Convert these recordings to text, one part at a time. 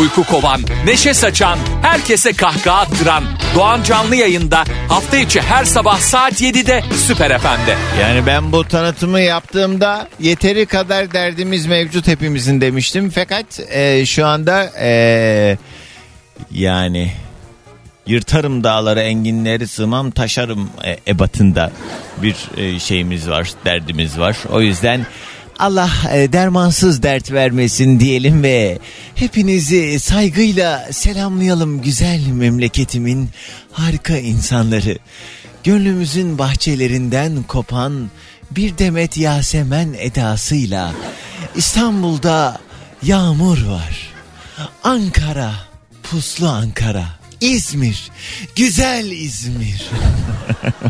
Uyku kovan, neşe saçan, herkese kahkaha attıran Doğan Canlı yayında hafta içi her sabah saat 7'de Süper FM'de. Yani ben bu tanıtımı yaptığımda yeteri kadar derdimiz mevcut hepimizin demiştim. Fakat e, şu anda e, yani yırtarım dağları enginleri sığmam taşarım e, ebatında bir e, şeyimiz var derdimiz var. O yüzden Allah e, dermansız dert vermesin diyelim ve hepinizi saygıyla selamlayalım güzel memleketimin harika insanları. Gönlümüzün bahçelerinden kopan bir demet Yasemen edasıyla İstanbul'da yağmur var. Ankara, puslu Ankara. İzmir, güzel İzmir.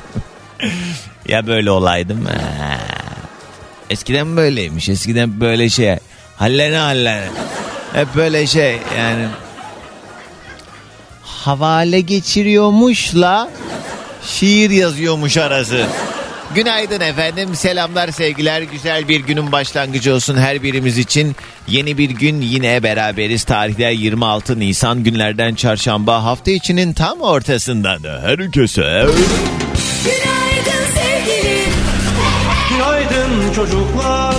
ya böyle olaydım. Ha. Eskiden böyleymiş. Eskiden böyle şey. Hallene hallene. Hep böyle şey yani. Havale geçiriyormuşla şiir yazıyormuş arası. Günaydın efendim. Selamlar, sevgiler. Güzel bir günün başlangıcı olsun her birimiz için. Yeni bir gün yine beraberiz. Tarihler 26 Nisan günlerden çarşamba hafta içinin tam ortasından herkese Günaydın çocuklar.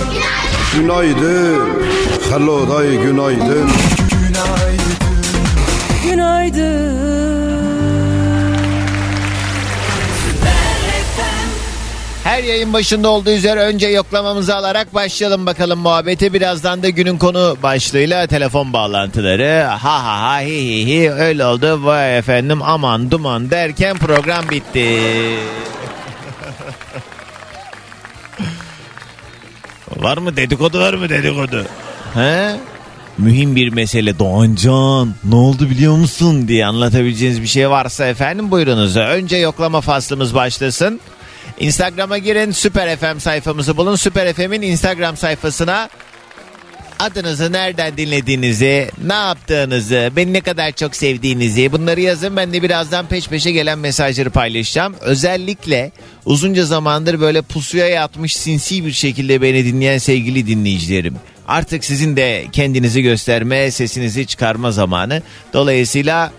Günaydın. Hello day günaydın. Her yayın başında olduğu üzere önce yoklamamızı alarak başlayalım bakalım muhabbete. Birazdan da günün konu başlığıyla telefon bağlantıları. Ha ha ha hi hi hi öyle oldu. Vay efendim aman duman derken program bitti. Var mı dedikodu var mı dedikodu? He? Mühim bir mesele Doğancan ne oldu biliyor musun diye anlatabileceğiniz bir şey varsa efendim buyurunuz. Önce yoklama faslımız başlasın. Instagram'a girin Süper FM sayfamızı bulun. Süper FM'in Instagram sayfasına adınızı nereden dinlediğinizi, ne yaptığınızı, beni ne kadar çok sevdiğinizi bunları yazın. Ben de birazdan peş peşe gelen mesajları paylaşacağım. Özellikle uzunca zamandır böyle pusuya yatmış sinsi bir şekilde beni dinleyen sevgili dinleyicilerim. Artık sizin de kendinizi gösterme, sesinizi çıkarma zamanı. Dolayısıyla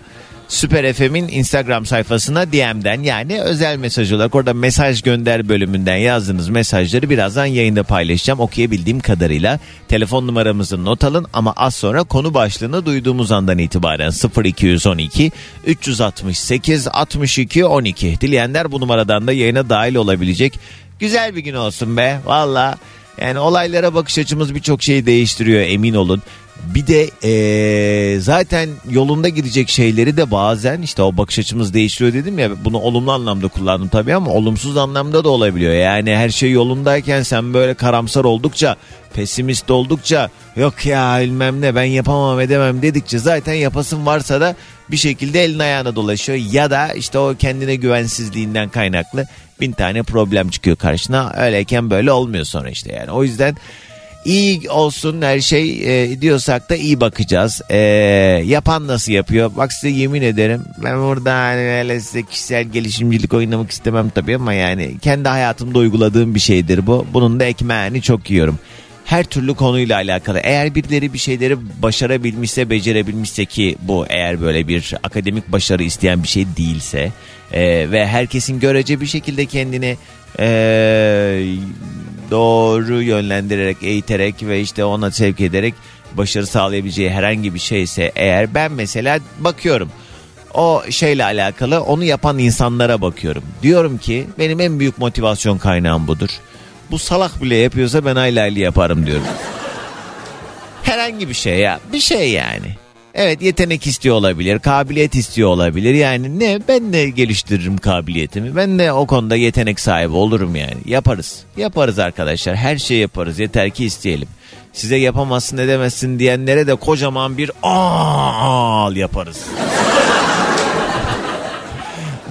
Süper FM'in Instagram sayfasına DM'den yani özel mesaj olarak orada mesaj gönder bölümünden yazdığınız mesajları birazdan yayında paylaşacağım okuyabildiğim kadarıyla. Telefon numaramızı not alın ama az sonra konu başlığını duyduğumuz andan itibaren 0212 368 62 12 dileyenler bu numaradan da yayına dahil olabilecek. Güzel bir gün olsun be valla. Yani olaylara bakış açımız birçok şeyi değiştiriyor emin olun. Bir de eee, zaten yolunda gidecek şeyleri de bazen işte o bakış açımız değiştiriyor dedim ya bunu olumlu anlamda kullandım tabii ama olumsuz anlamda da olabiliyor. Yani her şey yolundayken sen böyle karamsar oldukça pesimist oldukça yok ya bilmem ne ben yapamam edemem dedikçe zaten yapasın varsa da bir şekilde elin ayağına dolaşıyor. Ya da işte o kendine güvensizliğinden kaynaklı bin tane problem çıkıyor karşına. Öyleyken böyle olmuyor sonra işte yani. O yüzden İyi olsun her şey e, diyorsak da iyi bakacağız. E, yapan nasıl yapıyor? Bak size yemin ederim ben burada hani öyle size kişisel gelişimcilik oynamak istemem tabii ama yani kendi hayatımda uyguladığım bir şeydir bu. Bunun da ekmeğini çok yiyorum. Her türlü konuyla alakalı. Eğer birileri bir şeyleri başarabilmişse, becerebilmişse ki bu eğer böyle bir akademik başarı isteyen bir şey değilse e, ve herkesin görece bir şekilde kendini e, doğru yönlendirerek, eğiterek ve işte ona sevk ederek başarı sağlayabileceği herhangi bir şeyse eğer ben mesela bakıyorum o şeyle alakalı onu yapan insanlara bakıyorum. Diyorum ki benim en büyük motivasyon kaynağım budur. Bu salak bile yapıyorsa ben aylı yaparım diyorum. Herhangi bir şey ya. Bir şey yani. Evet yetenek istiyor olabilir, kabiliyet istiyor olabilir. Yani ne ben de geliştiririm kabiliyetimi. Ben de o konuda yetenek sahibi olurum yani. Yaparız. Yaparız arkadaşlar. Her şeyi yaparız. Yeter ki isteyelim. Size yapamazsın edemezsin diyenlere de kocaman bir al yaparız.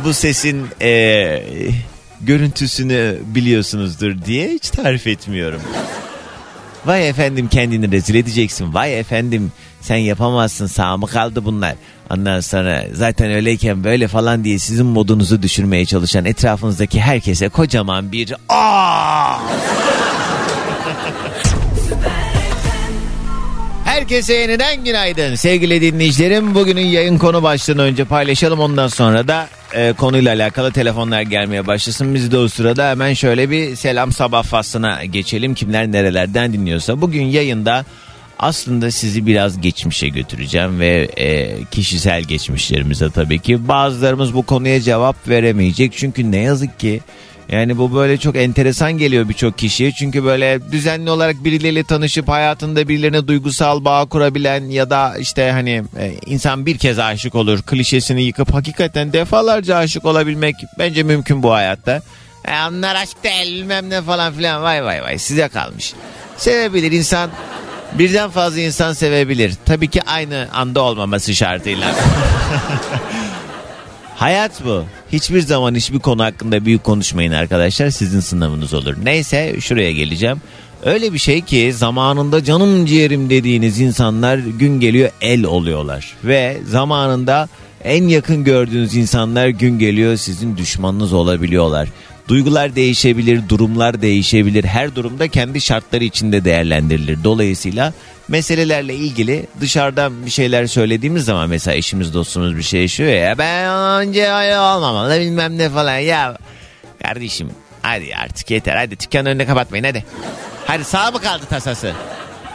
Bu sesin eee, görüntüsünü biliyorsunuzdur diye hiç tarif etmiyorum. Vay efendim kendini rezil edeceksin. Vay efendim sen yapamazsın sağ mı kaldı bunlar. Ondan sonra zaten öyleyken böyle falan diye sizin modunuzu düşürmeye çalışan etrafınızdaki herkese kocaman bir aa. Herkese yeniden günaydın sevgili dinleyicilerim. Bugünün yayın konu başlığını önce paylaşalım ondan sonra da e, konuyla alakalı telefonlar gelmeye başlasın. Biz de o sırada hemen şöyle bir selam sabah faslına geçelim. Kimler nerelerden dinliyorsa. Bugün yayında aslında sizi biraz geçmişe götüreceğim ve e, kişisel geçmişlerimize tabii ki. Bazılarımız bu konuya cevap veremeyecek çünkü ne yazık ki yani bu böyle çok enteresan geliyor birçok kişiye. Çünkü böyle düzenli olarak birileriyle tanışıp hayatında birilerine duygusal bağ kurabilen ya da işte hani e, insan bir kez aşık olur klişesini yıkıp hakikaten defalarca aşık olabilmek bence mümkün bu hayatta. E, onlar aşk değil bilmem ne falan filan vay vay vay size kalmış. Sevebilir insan birden fazla insan sevebilir. Tabii ki aynı anda olmaması şartıyla. Hayat bu. Hiçbir zaman hiçbir konu hakkında büyük konuşmayın arkadaşlar. Sizin sınavınız olur. Neyse şuraya geleceğim. Öyle bir şey ki zamanında canım ciğerim dediğiniz insanlar gün geliyor el oluyorlar. Ve zamanında en yakın gördüğünüz insanlar gün geliyor sizin düşmanınız olabiliyorlar. Duygular değişebilir, durumlar değişebilir. Her durumda kendi şartları içinde değerlendirilir. Dolayısıyla meselelerle ilgili dışarıdan bir şeyler söylediğimiz zaman mesela eşimiz dostumuz bir şey yaşıyor ya ben önce olmamalı bilmem ne falan ya kardeşim hadi artık yeter hadi dükkanın önüne kapatmayın hadi. Hadi sağ mı kaldı tasası?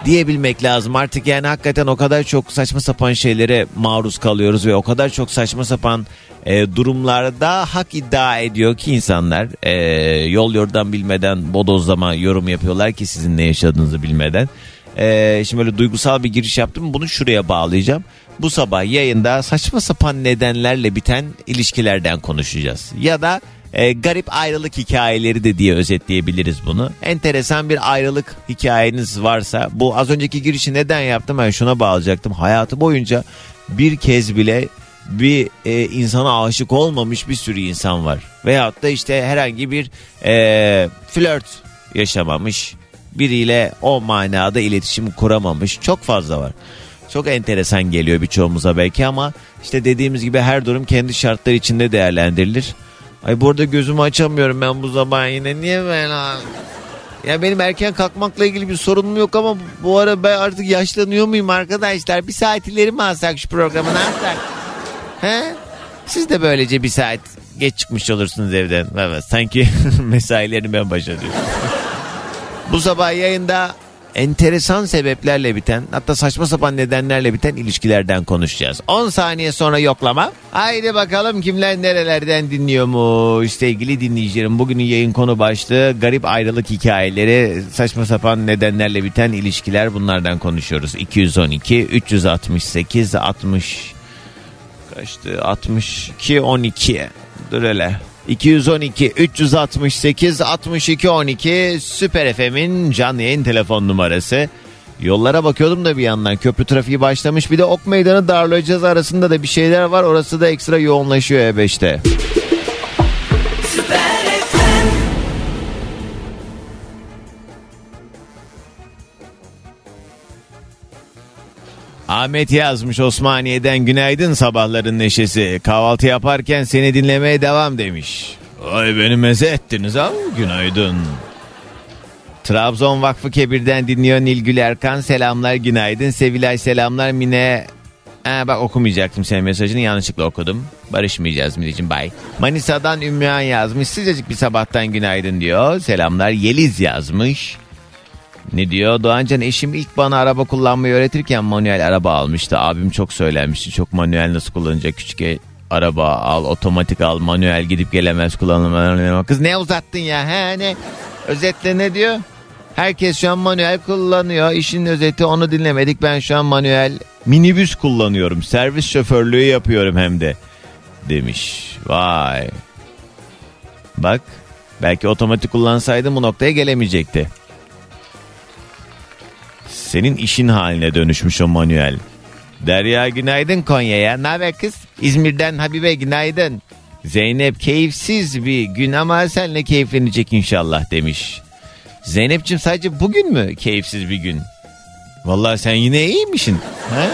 diyebilmek lazım. Artık yani hakikaten o kadar çok saçma sapan şeylere maruz kalıyoruz ve o kadar çok saçma sapan e, durumlarda hak iddia ediyor ki insanlar e, yol yordan bilmeden bodozlama yorum yapıyorlar ki sizin ne yaşadığınızı bilmeden. E, şimdi böyle duygusal bir giriş yaptım bunu şuraya bağlayacağım. Bu sabah yayında saçma sapan nedenlerle biten ilişkilerden konuşacağız. Ya da e, garip ayrılık hikayeleri de diye özetleyebiliriz bunu. Enteresan bir ayrılık hikayeniz varsa bu az önceki girişi neden yaptım ben şuna bağlayacaktım. Hayatı boyunca bir kez bile bir e, insana aşık olmamış bir sürü insan var. Veyahut da işte herhangi bir e, flört yaşamamış biriyle o manada iletişim kuramamış çok fazla var. Çok enteresan geliyor birçoğumuza belki ama işte dediğimiz gibi her durum kendi şartları içinde değerlendirilir. Ay burada gözümü açamıyorum ben bu zaman yine. Niye ben? Ya benim erken kalkmakla ilgili bir sorunum yok ama bu ara ben artık yaşlanıyor muyum arkadaşlar? Bir saat ileri mi alsak şu programı ne yapsak? He? Siz de böylece bir saat geç çıkmış olursunuz evden. Evet sanki mesailerini ben başlatıyorum. bu sabah yayında enteresan sebeplerle biten hatta saçma sapan nedenlerle biten ilişkilerden konuşacağız. 10 saniye sonra yoklama. Haydi bakalım kimler nerelerden dinliyormuş sevgili dinleyicilerim. Bugünün yayın konu başlığı garip ayrılık hikayeleri saçma sapan nedenlerle biten ilişkiler bunlardan konuşuyoruz. 212 368 60 kaçtı 62 12 dur hele. 212 368 62 12 Süper FM'in canlı yayın telefon numarası. Yollara bakıyordum da bir yandan. Köprü trafiği başlamış. Bir de Ok Meydanı Darlıcaz arasında da bir şeyler var. Orası da ekstra yoğunlaşıyor E5'te. Ahmet yazmış Osmaniye'den günaydın sabahların neşesi. Kahvaltı yaparken seni dinlemeye devam demiş. Ay beni meze ettiniz ama günaydın. Trabzon Vakfı Kebir'den dinliyor Nilgül Erkan. Selamlar günaydın. Sevilay selamlar Mine. Ha, bak okumayacaktım senin mesajını yanlışlıkla okudum. Barışmayacağız Mineciğim bay. Manisa'dan Ümran yazmış. Sıcacık bir sabahtan günaydın diyor. Selamlar Yeliz yazmış. Ne diyor? Doğancan eşim ilk bana araba kullanmayı öğretirken manuel araba almıştı. Abim çok söylenmişti. Çok manuel nasıl kullanacak küçük e- araba al, otomatik al, manuel gidip gelemez kullanılma. Kız ne uzattın ya? He ne? Özetle ne diyor? Herkes şu an manuel kullanıyor. İşin özeti onu dinlemedik. Ben şu an manuel minibüs kullanıyorum. Servis şoförlüğü yapıyorum hem de. Demiş. Vay. Bak belki otomatik kullansaydım bu noktaya gelemeyecekti. Senin işin haline dönüşmüş o manuel. Derya günaydın Konya'ya. Ne haber kız? İzmir'den Habibe günaydın. Zeynep keyifsiz bir gün ama senle keyiflenecek inşallah demiş. Zeynep'ciğim sadece bugün mü keyifsiz bir gün? Vallahi sen yine iyiymişsin. He?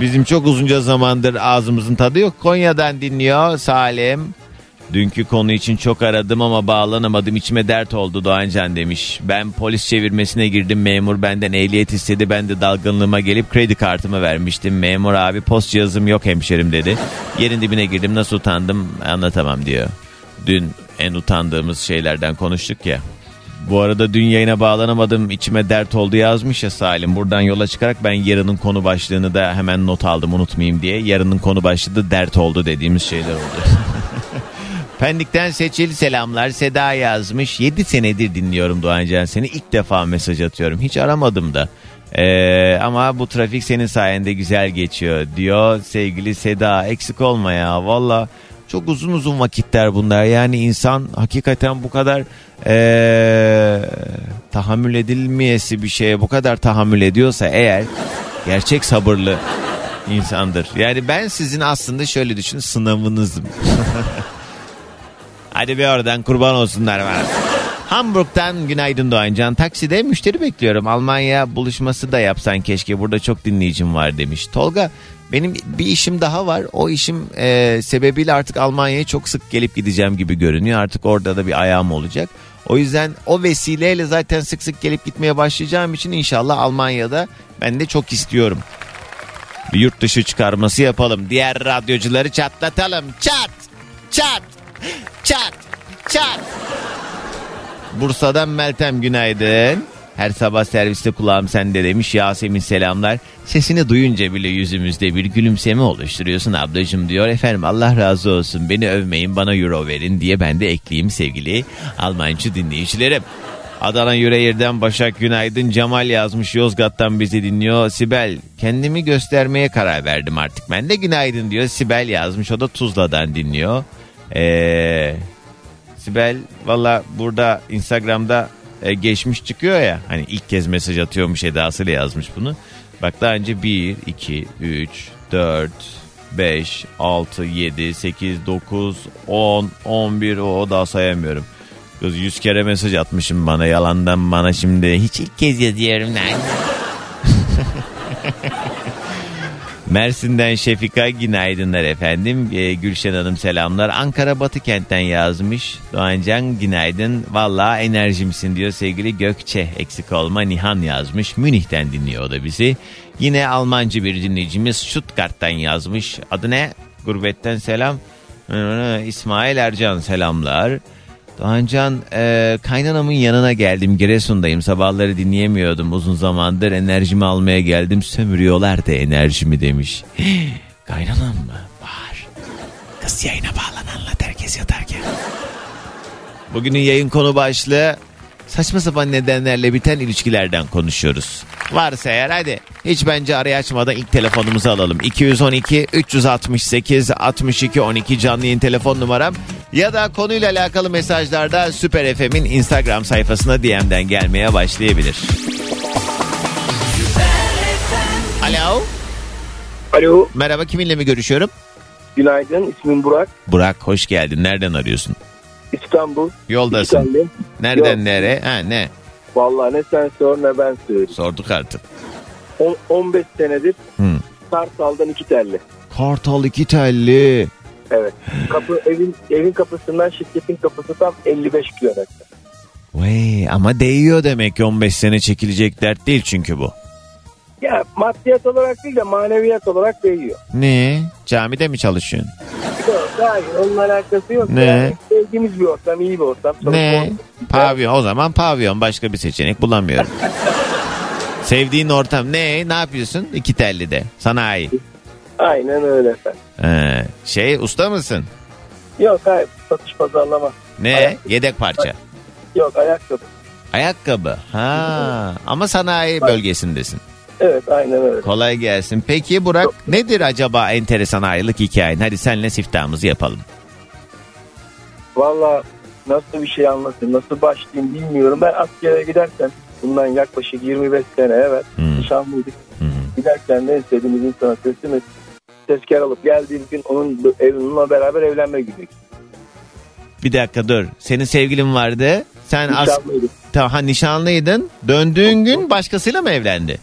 Bizim çok uzunca zamandır ağzımızın tadı yok. Konya'dan dinliyor Salim. Dünkü konu için çok aradım ama bağlanamadım. İçime dert oldu Doğancan demiş. Ben polis çevirmesine girdim. Memur benden ehliyet istedi. Ben de dalgınlığıma gelip kredi kartımı vermiştim. Memur abi post cihazım yok hemşerim dedi. Yerin dibine girdim. Nasıl utandım anlatamam diyor. Dün en utandığımız şeylerden konuştuk ya. Bu arada dün yayına bağlanamadım içime dert oldu yazmış ya Salim. Buradan yola çıkarak ben yarının konu başlığını da hemen not aldım unutmayayım diye. Yarının konu başlığı da dert oldu dediğimiz şeyler oldu. Pendik'ten seçil selamlar. Seda yazmış. 7 senedir dinliyorum Doğancan seni. İlk defa mesaj atıyorum. Hiç aramadım da. Ee, ama bu trafik senin sayende güzel geçiyor diyor sevgili Seda. Eksik olma ya valla. Çok uzun uzun vakitler bunlar. Yani insan hakikaten bu kadar ee, tahammül edilmeyesi bir şeye bu kadar tahammül ediyorsa eğer gerçek sabırlı insandır. Yani ben sizin aslında şöyle düşün sınavınızım. Hadi bir oradan kurban olsunlar bana. Hamburg'dan günaydın Doğancan. Takside müşteri bekliyorum. Almanya buluşması da yapsan keşke. Burada çok dinleyicim var demiş. Tolga benim bir işim daha var. O işim e, sebebiyle artık Almanya'ya çok sık gelip gideceğim gibi görünüyor. Artık orada da bir ayağım olacak. O yüzden o vesileyle zaten sık sık gelip gitmeye başlayacağım için inşallah Almanya'da ben de çok istiyorum. Bir yurt dışı çıkarması yapalım. Diğer radyocuları çatlatalım. Çat! Çat! Çat! Çat! Bursa'dan Meltem günaydın. Her sabah serviste kulağım sende demiş Yasemin selamlar. Sesini duyunca bile yüzümüzde bir gülümseme oluşturuyorsun ablacığım diyor. Efendim Allah razı olsun beni övmeyin bana euro verin diye ben de ekleyeyim sevgili Almancı dinleyicilerim. Adana Yüreğir'den Başak Günaydın Cemal yazmış Yozgat'tan bizi dinliyor. Sibel kendimi göstermeye karar verdim artık ben de günaydın diyor. Sibel yazmış o da Tuzla'dan dinliyor. Eee Sibel valla burada Instagram'da e, geçmiş çıkıyor ya. Hani ilk kez mesaj atıyormuş edasıyla yazmış bunu. Bak daha önce 1, 2, 3, 4, 5, 6, 7, 8, 9, 10, 11 o daha sayamıyorum. Kız 100 kere mesaj atmışım bana yalandan bana şimdi hiç ilk kez yazıyorum lan. Mersin'den Şefika günaydınlar efendim. Ee, Gülşen Hanım selamlar. Ankara Batı kentten yazmış. Doğancan günaydın. Valla enerjimsin diyor sevgili Gökçe. Eksik olma Nihan yazmış. Münih'ten dinliyor o da bizi. Yine Almancı bir dinleyicimiz Stuttgart'tan yazmış. Adı ne? Gurbetten selam. İsmail Ercan selamlar. Doğancan e, kaynanamın yanına geldim Giresun'dayım sabahları dinleyemiyordum uzun zamandır enerjimi almaya geldim sömürüyorlar da enerjimi demiş. Kaynanam mı? Var. Kız yayına bağlan anlat herkes yatarken. Bugünün yayın konu başlığı saçma sapan nedenlerle biten ilişkilerden konuşuyoruz. Varsa eğer hadi hiç bence araya açmadan ilk telefonumuzu alalım. 212 368 62 12 canlı yayın telefon numaram ya da konuyla alakalı mesajlarda Süper FM'in Instagram sayfasına DM'den gelmeye başlayabilir. Alo. Alo, Merhaba kiminle mi görüşüyorum? günaydın. İsmim Burak. Burak hoş geldin. Nereden arıyorsun? İstanbul. Yoldasın. İstanbul. Nereden Yok. nereye? Ha ne? Vallahi ne sen sor ne ben söyleyeyim. Sorduk artık. On- 15 senedir Hı. Kartal'dan iki telli. Kartal iki telli. Evet. Kapı evin evin kapısından şirketin kapısı tam 55 kilometre. Vay ama değiyor demek ki 15 sene çekilecek dert değil çünkü bu. Ya maddiyat olarak değil de maneviyat olarak değiyor. Ne? Camide mi çalışıyorsun? Yok, hayır onunla alakası yok. Ne? Yani sevdiğimiz bir ortam, iyi bir ortam. Sonuçta Ne? Pavyon. O zaman pavyon. Başka bir seçenek bulamıyorum. Sevdiğin ortam ne? Ne yapıyorsun? İki telli de. Sanayi. Aynen öyle efendim. Ee, şey usta mısın? Yok hayır satış pazarlama. Ne? Ayak- Yedek parça. Yok ayakkabı. Ayakkabı. Ha. Ama sanayi bölgesindesin. Evet aynen öyle. Kolay gelsin. Peki Burak nedir acaba enteresan ayrılık hikayen? Hadi senle siftahımızı yapalım. Valla nasıl bir şey anlatayım, nasıl başlayayım bilmiyorum. Ben askere giderken bundan yaklaşık 25 sene evet Hmm. nişanlıydık. Hı. Giderken de istediğimiz insana teslim et. Tezkar alıp geldiğim gün onun onunla beraber evlenme günü. Bir dakika dur. Senin sevgilin vardı. Sen as Nişanlıydım. tamam, ha, nişanlıydın. Döndüğün gün başkasıyla mı evlendi?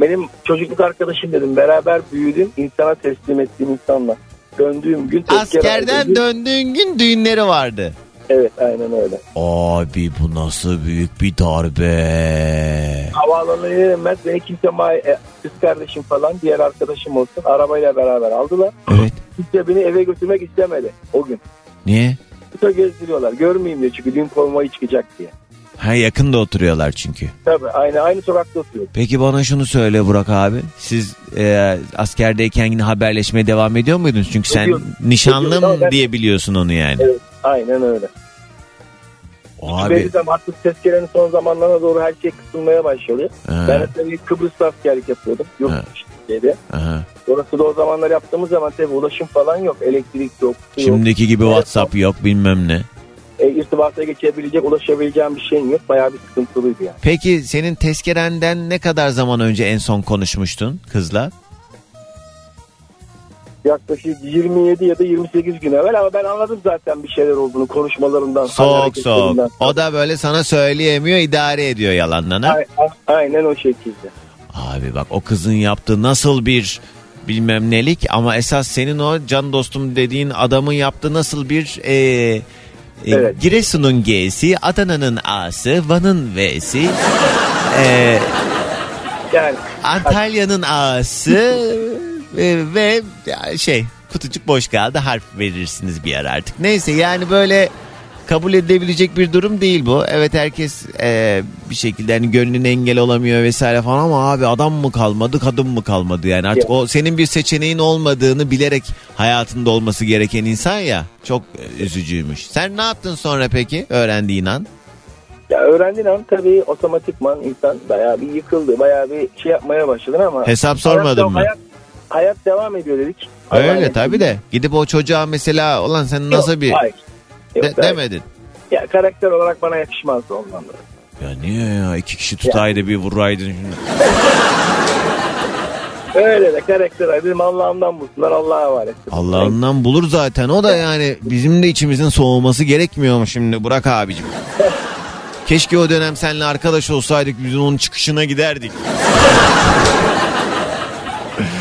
Benim çocukluk arkadaşım dedim. Beraber büyüdüm. insana teslim ettiğim insanla. Döndüğüm gün Askerden aldım. döndüğün gün düğünleri vardı. Evet aynen öyle. Abi bu nasıl büyük bir darbe. Havaalanına inmez beni kimse e, kız kardeşim falan diğer arkadaşım olsun arabayla beraber aldılar. Evet. Kimse beni eve götürmek istemedi o gün. Niye? Kuta gezdiriyorlar. Görmeyeyim diye çünkü düğün formayı çıkacak diye. Ha yakında oturuyorlar çünkü. Tabii aynı aynı sokakta oturuyoruz. Peki bana şunu söyle Burak abi. Siz e, askerdeyken yine haberleşmeye devam ediyor muydunuz? Çünkü sen Ediyordum. nişanlım ben- diye biliyorsun onu yani. Evet aynen öyle. Abi. Verirsem artık tezkerenin son zamanlarına doğru her şey kısılmaya başlıyor. Ha, Ben tabii Kıbrıs'ta askerlik yapıyordum. Yurt aha. Orası da o zamanlar yaptığımız zaman tabii ulaşım falan yok. Elektrik yok. su yok. Şimdiki gibi WhatsApp yok bilmem ne. E, irtibata geçebilecek, ulaşabileceğim bir şeyin yok. Bayağı bir sıkıntılıydı yani. Peki senin tezkerenden ne kadar zaman önce en son konuşmuştun kızla? Yaklaşık 27 ya da 28 gün evvel ama ben anladım zaten bir şeyler olduğunu konuşmalarından. Soğuk soğuk. O da böyle sana söyleyemiyor idare ediyor yalandan ha? Aynen o şekilde. Abi bak o kızın yaptığı nasıl bir bilmem nelik ama esas senin o can dostum dediğin adamın yaptığı nasıl bir e, e, Evet. Giresun'un G'si, Adana'nın A'sı, Van'ın V'si, e, Yani Antalya'nın A'sı e, ve şey kutucuk boş kaldı harf verirsiniz bir ara artık. Neyse yani böyle kabul edilebilecek bir durum değil bu. Evet herkes e, bir şekilde hani gönlüne engel olamıyor vesaire falan ama abi adam mı kalmadı kadın mı kalmadı yani artık o senin bir seçeneğin olmadığını bilerek hayatında olması gereken insan ya çok üzücüymüş. Sen ne yaptın sonra peki öğrendiğin an? ya öğrendiğin an tabii otomatikman insan bayağı bir yıkıldı. Bayağı bir şey yapmaya başladın ama. Hesap sormadın mı? Hayat, hayat devam ediyor dedik. Öyle Allah'ın tabii de gidip o çocuğa mesela ulan sen Yok, nasıl bir hayır. Yok, de- hayır. demedin. Ya karakter olarak bana yakışmazdı ondan dolayı. Ya niye ya iki kişi tutaydı bir vuraydın şimdi. Öyle de karakter dedim Allah'ımdan bulsunlar Allah'a emanet. Allah'ından bulur zaten o da yani bizim de içimizin soğuması gerekmiyor mu şimdi Burak abicim? Keşke o dönem seninle arkadaş olsaydık biz onun çıkışına giderdik.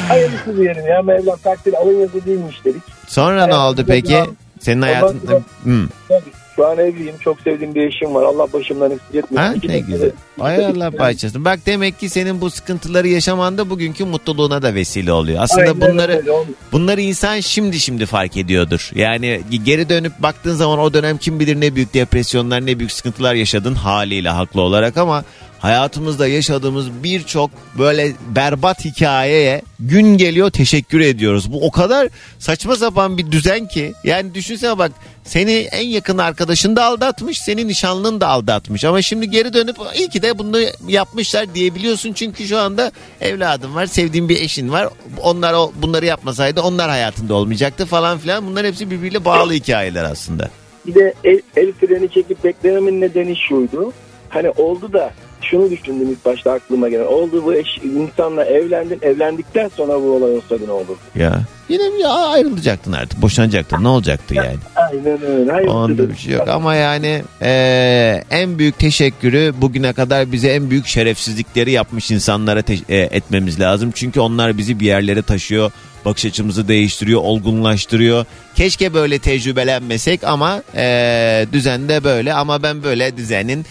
Hayırlısı diyelim ya Mevlam takdir alın yazı değilmiş dedik. Sonra ne oldu peki? Senin hayatında... Hı. Tabii, Şu an evliyim çok sevdiğim bir eşim var Allah başımdan eksik etmesin. Ha, ne güzel. Ay Allah bağışlasın. Bak demek ki senin bu sıkıntıları yaşaman da bugünkü mutluluğuna da vesile oluyor. Aslında Aynen bunları öyle, Bunları insan şimdi şimdi fark ediyordur. Yani geri dönüp baktığın zaman o dönem kim bilir ne büyük depresyonlar ne büyük sıkıntılar yaşadın haliyle haklı olarak ama hayatımızda yaşadığımız birçok böyle berbat hikayeye gün geliyor teşekkür ediyoruz. Bu o kadar saçma sapan bir düzen ki yani düşünsene bak seni en yakın arkadaşın da aldatmış senin nişanlın da aldatmış ama şimdi geri dönüp iyi ki de bunu yapmışlar diyebiliyorsun çünkü şu anda evladın var sevdiğin bir eşin var onlar o bunları yapmasaydı onlar hayatında olmayacaktı falan filan bunlar hepsi birbiriyle bağlı hikayeler aslında. Bir de el, el freni çekip beklememin nedeni şuydu. Hani oldu da şunu düşündüm ilk başta aklıma gelen. Oldu bu eş, insanla evlendin. Evlendikten sonra bu olay olsaydı ne olurdu? Ya yine ya ayrılacaktın artık boşanacaktın ne olacaktı yani. Aynen öyle. Hayırlısı Onda bir şey yok ama yani eee, en büyük teşekkürü bugüne kadar bize en büyük şerefsizlikleri yapmış insanlara e, etmemiz lazım. Çünkü onlar bizi bir yerlere taşıyor, bakış açımızı değiştiriyor, olgunlaştırıyor. Keşke böyle tecrübelenmesek ama eee düzende böyle ama ben böyle düzenin.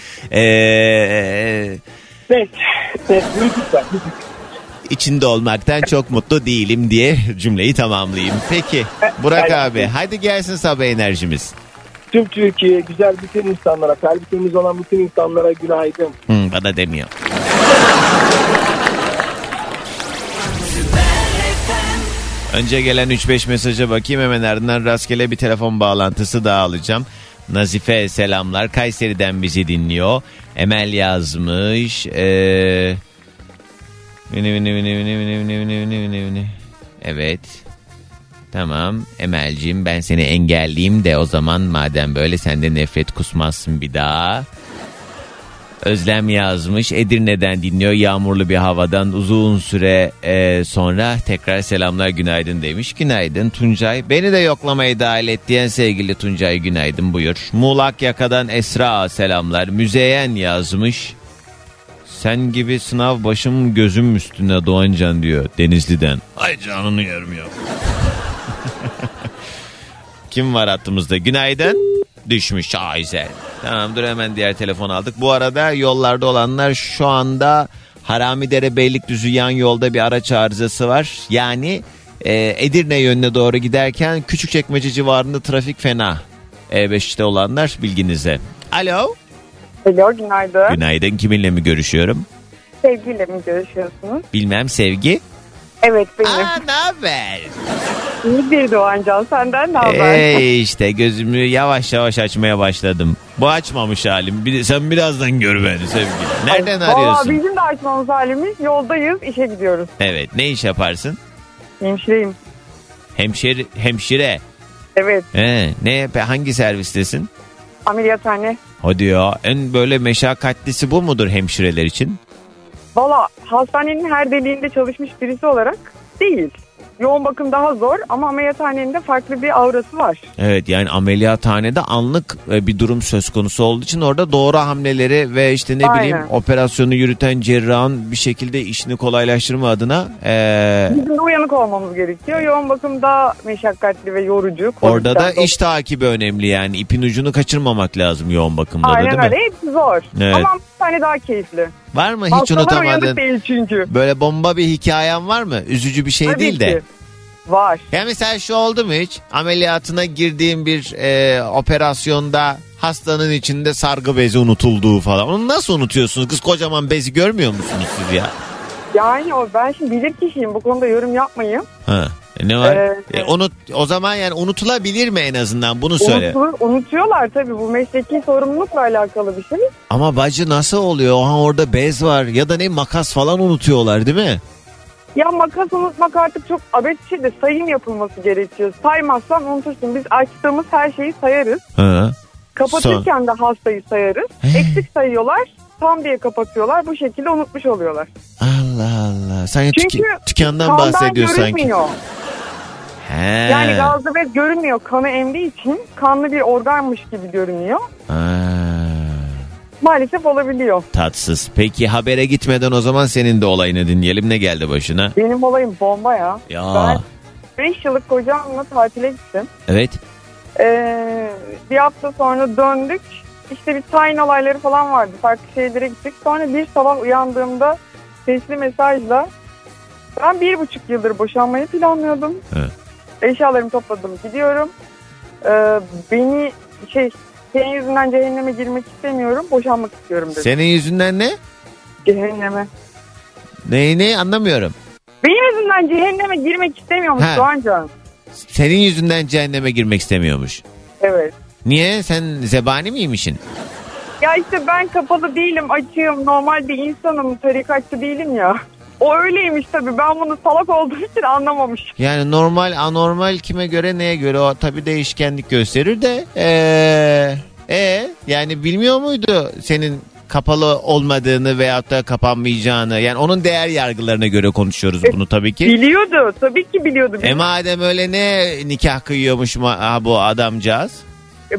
Lütfen. lütfen. içinde olmaktan çok mutlu değilim diye cümleyi tamamlayayım. Peki Burak abi hadi gelsin sabah enerjimiz. Tüm Türkiye güzel bütün insanlara, kalbi temiz olan bütün insanlara günaydın. Hı, bana demiyor. Önce gelen 3-5 mesaja bakayım hemen ardından rastgele bir telefon bağlantısı daha alacağım. Nazife selamlar. Kayseri'den bizi dinliyor. Emel yazmış. Ee... Evet. Tamam Emel'cim ben seni engelleyeyim de o zaman madem böyle sende nefret kusmazsın bir daha. Özlem yazmış. Edirne'den dinliyor. Yağmurlu bir havadan uzun süre e, sonra tekrar selamlar günaydın demiş. Günaydın Tuncay. Beni de yoklamaya dahil et diyen sevgili Tuncay günaydın buyur. Muğlak Yaka'dan Esra selamlar. Müzeyen yazmış. Sen gibi sınav başım gözüm üstüne Doğancan diyor Denizli'den. Ay canını yerim ya. Kim var hattımızda? Günaydın. Düşmüş Ayzer. Tamam dur hemen diğer telefon aldık. Bu arada yollarda olanlar şu anda Haramidere Beylikdüzü yan yolda bir araç arızası var. Yani e, Edirne yönüne doğru giderken Küçükçekmece civarında trafik fena. E5'te olanlar bilginize. Alo. Alo günaydın. Günaydın kiminle mi görüşüyorum? Sevgiyle mi görüşüyorsunuz? Bilmem sevgi. Evet benim. Aa ne haber? İyi bir Doğancan senden ne haber? Ey işte gözümü yavaş yavaş açmaya başladım. Bu açmamış halim. Bir sen birazdan gör beni sevgili. Nereden Valla arıyorsun? bizim de açmamız halimiz yoldayız işe gidiyoruz. Evet ne iş yaparsın? Hemşireyim. Hemşire. Hemşire. Evet He, ne hangi servistesin? ameliyathane. Hadi ya en böyle meşakkatlisi bu mudur hemşireler için? Valla hastanenin her deliğinde çalışmış birisi olarak değil. Yoğun bakım daha zor ama ameliyathanenin de farklı bir aurası var. Evet yani ameliyathanede anlık e, bir durum söz konusu olduğu için orada doğru hamleleri ve işte ne Aynen. bileyim operasyonu yürüten cerrahın bir şekilde işini kolaylaştırma adına e, Bizim de uyanık olmamız gerekiyor. Yoğun bakım daha meşakkatli ve yorucu. orada da iş takibi önemli yani ipin ucunu kaçırmamak lazım yoğun bakımda da Aynen değil mi? öyle. Hepsi zor. Evet. Ama bir tane daha keyifli. Var mı hiç Hastalar unutamadığın uyanık değil çünkü. böyle bomba bir hikayen var mı? Üzücü bir şey Tabii değil de. ki. Var. Ya mesela şu oldu mu hiç? Ameliyatına girdiğim bir e, operasyonda hastanın içinde sargı bezi unutulduğu falan. Onu nasıl unutuyorsunuz? Kız kocaman bezi görmüyor musunuz siz ya? Yani o ben şimdi bilir kişiyim bu konuda yorum yapmayayım. Ha. e ne var? Ee, E, unut, o zaman yani unutulabilir mi en azından bunu söyle. Unutulur, unutuyorlar tabii bu mesleki sorumlulukla alakalı bir şey. Ama bacı nasıl oluyor? Ha orada bez var ya da ne makas falan unutuyorlar değil mi? Ya makas unutmak artık çok abet bir şey de sayım yapılması gerekiyor. Saymazsan unutursun. Biz açtığımız her şeyi sayarız. Ha. Kapatırken de hastayı sayarız. He. Eksik sayıyorlar. Tam diye kapatıyorlar. Bu şekilde unutmuş oluyorlar. Allah Allah. Sanki Çünkü tükendan kandan bahsediyor sanki. görünmüyor. He. Yani gazlı bez görünmüyor. Kanı emdiği için kanlı bir organmış gibi görünüyor. Ha. Maalesef olabiliyor. Tatsız. Peki habere gitmeden o zaman senin de olayını dinleyelim. Ne geldi başına? Benim olayım bomba ya. Ya. Ben 5 yıllık kocamla tatile gittim. Evet. Ee, bir hafta sonra döndük. İşte bir tayin olayları falan vardı. Farklı şeylere gittik. Sonra bir sabah uyandığımda sesli mesajla ben bir buçuk yıldır boşanmayı planlıyordum. Evet. Eşyalarımı topladım gidiyorum. Ee, beni şey senin yüzünden cehenneme girmek istemiyorum. Boşanmak istiyorum dedi. Senin yüzünden ne? Cehenneme. Ne ne anlamıyorum. Benim yüzümden cehenneme girmek istemiyormuş Ha. Doğancan. Senin yüzünden cehenneme girmek istemiyormuş. Evet. Niye? Sen zebani miymişsin? Ya işte ben kapalı değilim, açığım, normal bir insanım, tarikatçı değilim ya. O öyleymiş tabii. Ben bunu salak olduğum için anlamamış. Yani normal anormal kime göre neye göre o tabii değişkenlik gösterir de eee e yani bilmiyor muydu senin kapalı olmadığını veyahut da kapanmayacağını yani onun değer yargılarına göre konuşuyoruz bunu tabii ki. Biliyordu. Tabii ki biliyordu. E madem öyle ne nikah kıyıyormuş ma- ha, bu adamcağız?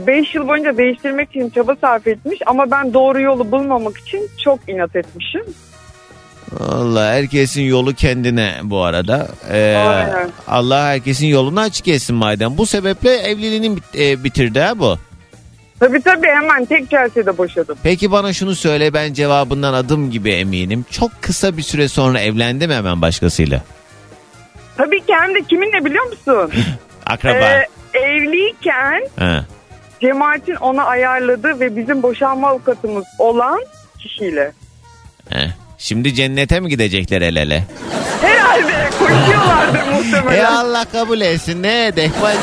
5 yıl boyunca değiştirmek için çaba sarf etmiş ama ben doğru yolu bulmamak için çok inat etmişim. Allah herkesin yolu kendine bu arada. Ee, Aynen. Allah herkesin yolunu açık etsin madem. Bu sebeple evliliğini bit- e, bitirdi ha bu. Tabii tabii hemen tek celsede boşadım. Peki bana şunu söyle ben cevabından adım gibi eminim. Çok kısa bir süre sonra evlendi mi hemen başkasıyla? Tabii ki hem de kiminle biliyor musun? Akraba. Ee, evliyken Ha. Cemaatin ona ayarladığı ve bizim boşanma avukatımız olan kişiyle. Heh. Şimdi cennete mi gidecekler el ele? Herhalde koşuyorlardır muhtemelen. E Allah kabul etsin ne dehbacı.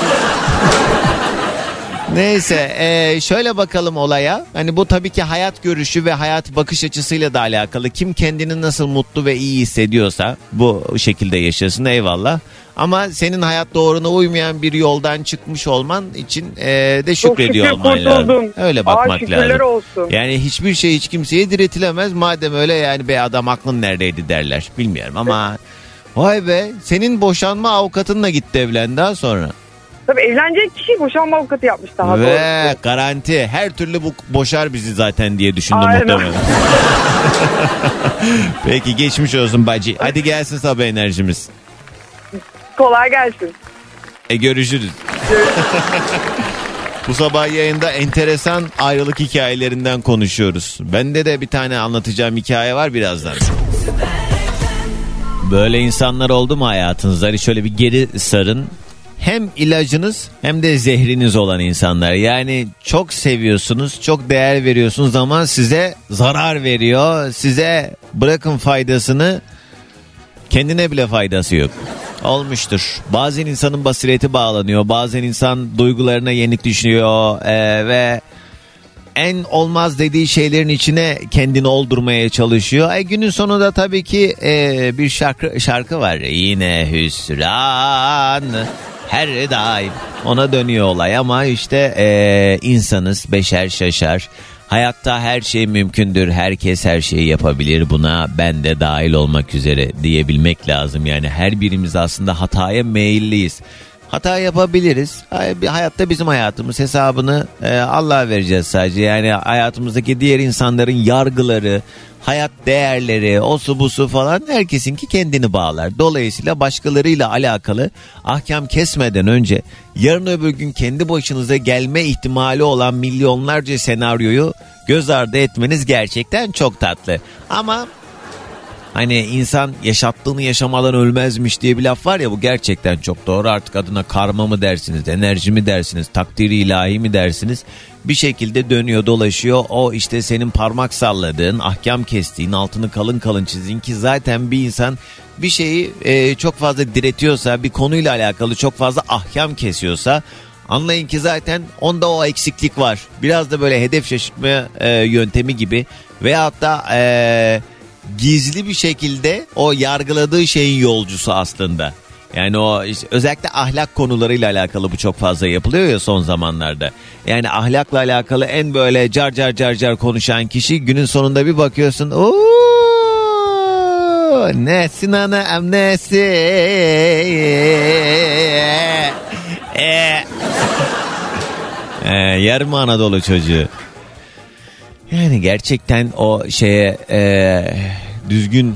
Neyse e, şöyle bakalım olaya. Hani bu tabii ki hayat görüşü ve hayat bakış açısıyla da alakalı. Kim kendini nasıl mutlu ve iyi hissediyorsa bu şekilde yaşasın eyvallah. Ama senin hayat doğruna uymayan bir yoldan çıkmış olman için e, de şükrediyor şükür olman lazım. Öyle Aa, bakmak şükürler lazım. olsun. Yani hiçbir şey hiç kimseye diretilemez. Madem öyle yani be adam aklın neredeydi derler. Bilmiyorum ama vay be senin boşanma avukatınla gitti evlenden sonra. Tabii evlenecek kişi boşanma avukatı yapmış daha Ve doğrusu. garanti her türlü bu boşar bizi zaten diye düşündüm Aynen. muhtemelen. Peki geçmiş olsun bacı. Hadi gelsin sabah enerjimiz. Kolay gelsin. E görüşürüz. Bu sabah yayında enteresan ayrılık hikayelerinden konuşuyoruz. Bende de bir tane anlatacağım hikaye var birazdan. Böyle insanlar oldu mu hayatınızda? Hani şöyle bir geri sarın. Hem ilacınız hem de zehriniz olan insanlar. Yani çok seviyorsunuz, çok değer veriyorsunuz ama size zarar veriyor. Size bırakın faydasını kendine bile faydası yok. Olmuştur. Bazen insanın basireti bağlanıyor. Bazen insan duygularına yenik düşüyor ee, ve en olmaz dediği şeylerin içine kendini oldurmaya çalışıyor. E, günün sonunda tabii ki e, bir şarkı şarkı var. Yine hüsran her daim ona dönüyor olay ama işte e, insanız beşer şaşar. Hayatta her şey mümkündür. Herkes her şeyi yapabilir. Buna ben de dahil olmak üzere diyebilmek lazım. Yani her birimiz aslında hataya meyilliyiz. Hata yapabiliriz. Hayatta bizim hayatımız hesabını e, Allah'a vereceğiz sadece. Yani hayatımızdaki diğer insanların yargıları, hayat değerleri, o su bu su falan herkesinki kendini bağlar. Dolayısıyla başkalarıyla alakalı ahkam kesmeden önce yarın öbür gün kendi başınıza gelme ihtimali olan milyonlarca senaryoyu göz ardı etmeniz gerçekten çok tatlı. Ama Hani insan yaşattığını yaşamadan ölmezmiş diye bir laf var ya bu gerçekten çok doğru. Artık adına karma mı dersiniz, enerji mi dersiniz, takdiri ilahi mi dersiniz? Bir şekilde dönüyor dolaşıyor. O işte senin parmak salladığın, ahkam kestiğin, altını kalın kalın çizdiğin ki zaten bir insan bir şeyi e, çok fazla diretiyorsa, bir konuyla alakalı çok fazla ahkam kesiyorsa Anlayın ki zaten onda o eksiklik var. Biraz da böyle hedef şaşırtma e, yöntemi gibi veyahut da e, gizli bir şekilde o yargıladığı şeyin yolcusu aslında. Yani o işte özellikle ahlak konularıyla alakalı bu çok fazla yapılıyor ya son zamanlarda. Yani ahlakla alakalı en böyle car car car car konuşan kişi günün sonunda bir bakıyorsun. Ooo nesin anam nesi? E, e, yarım Anadolu çocuğu. Yani gerçekten o şeye e, düzgün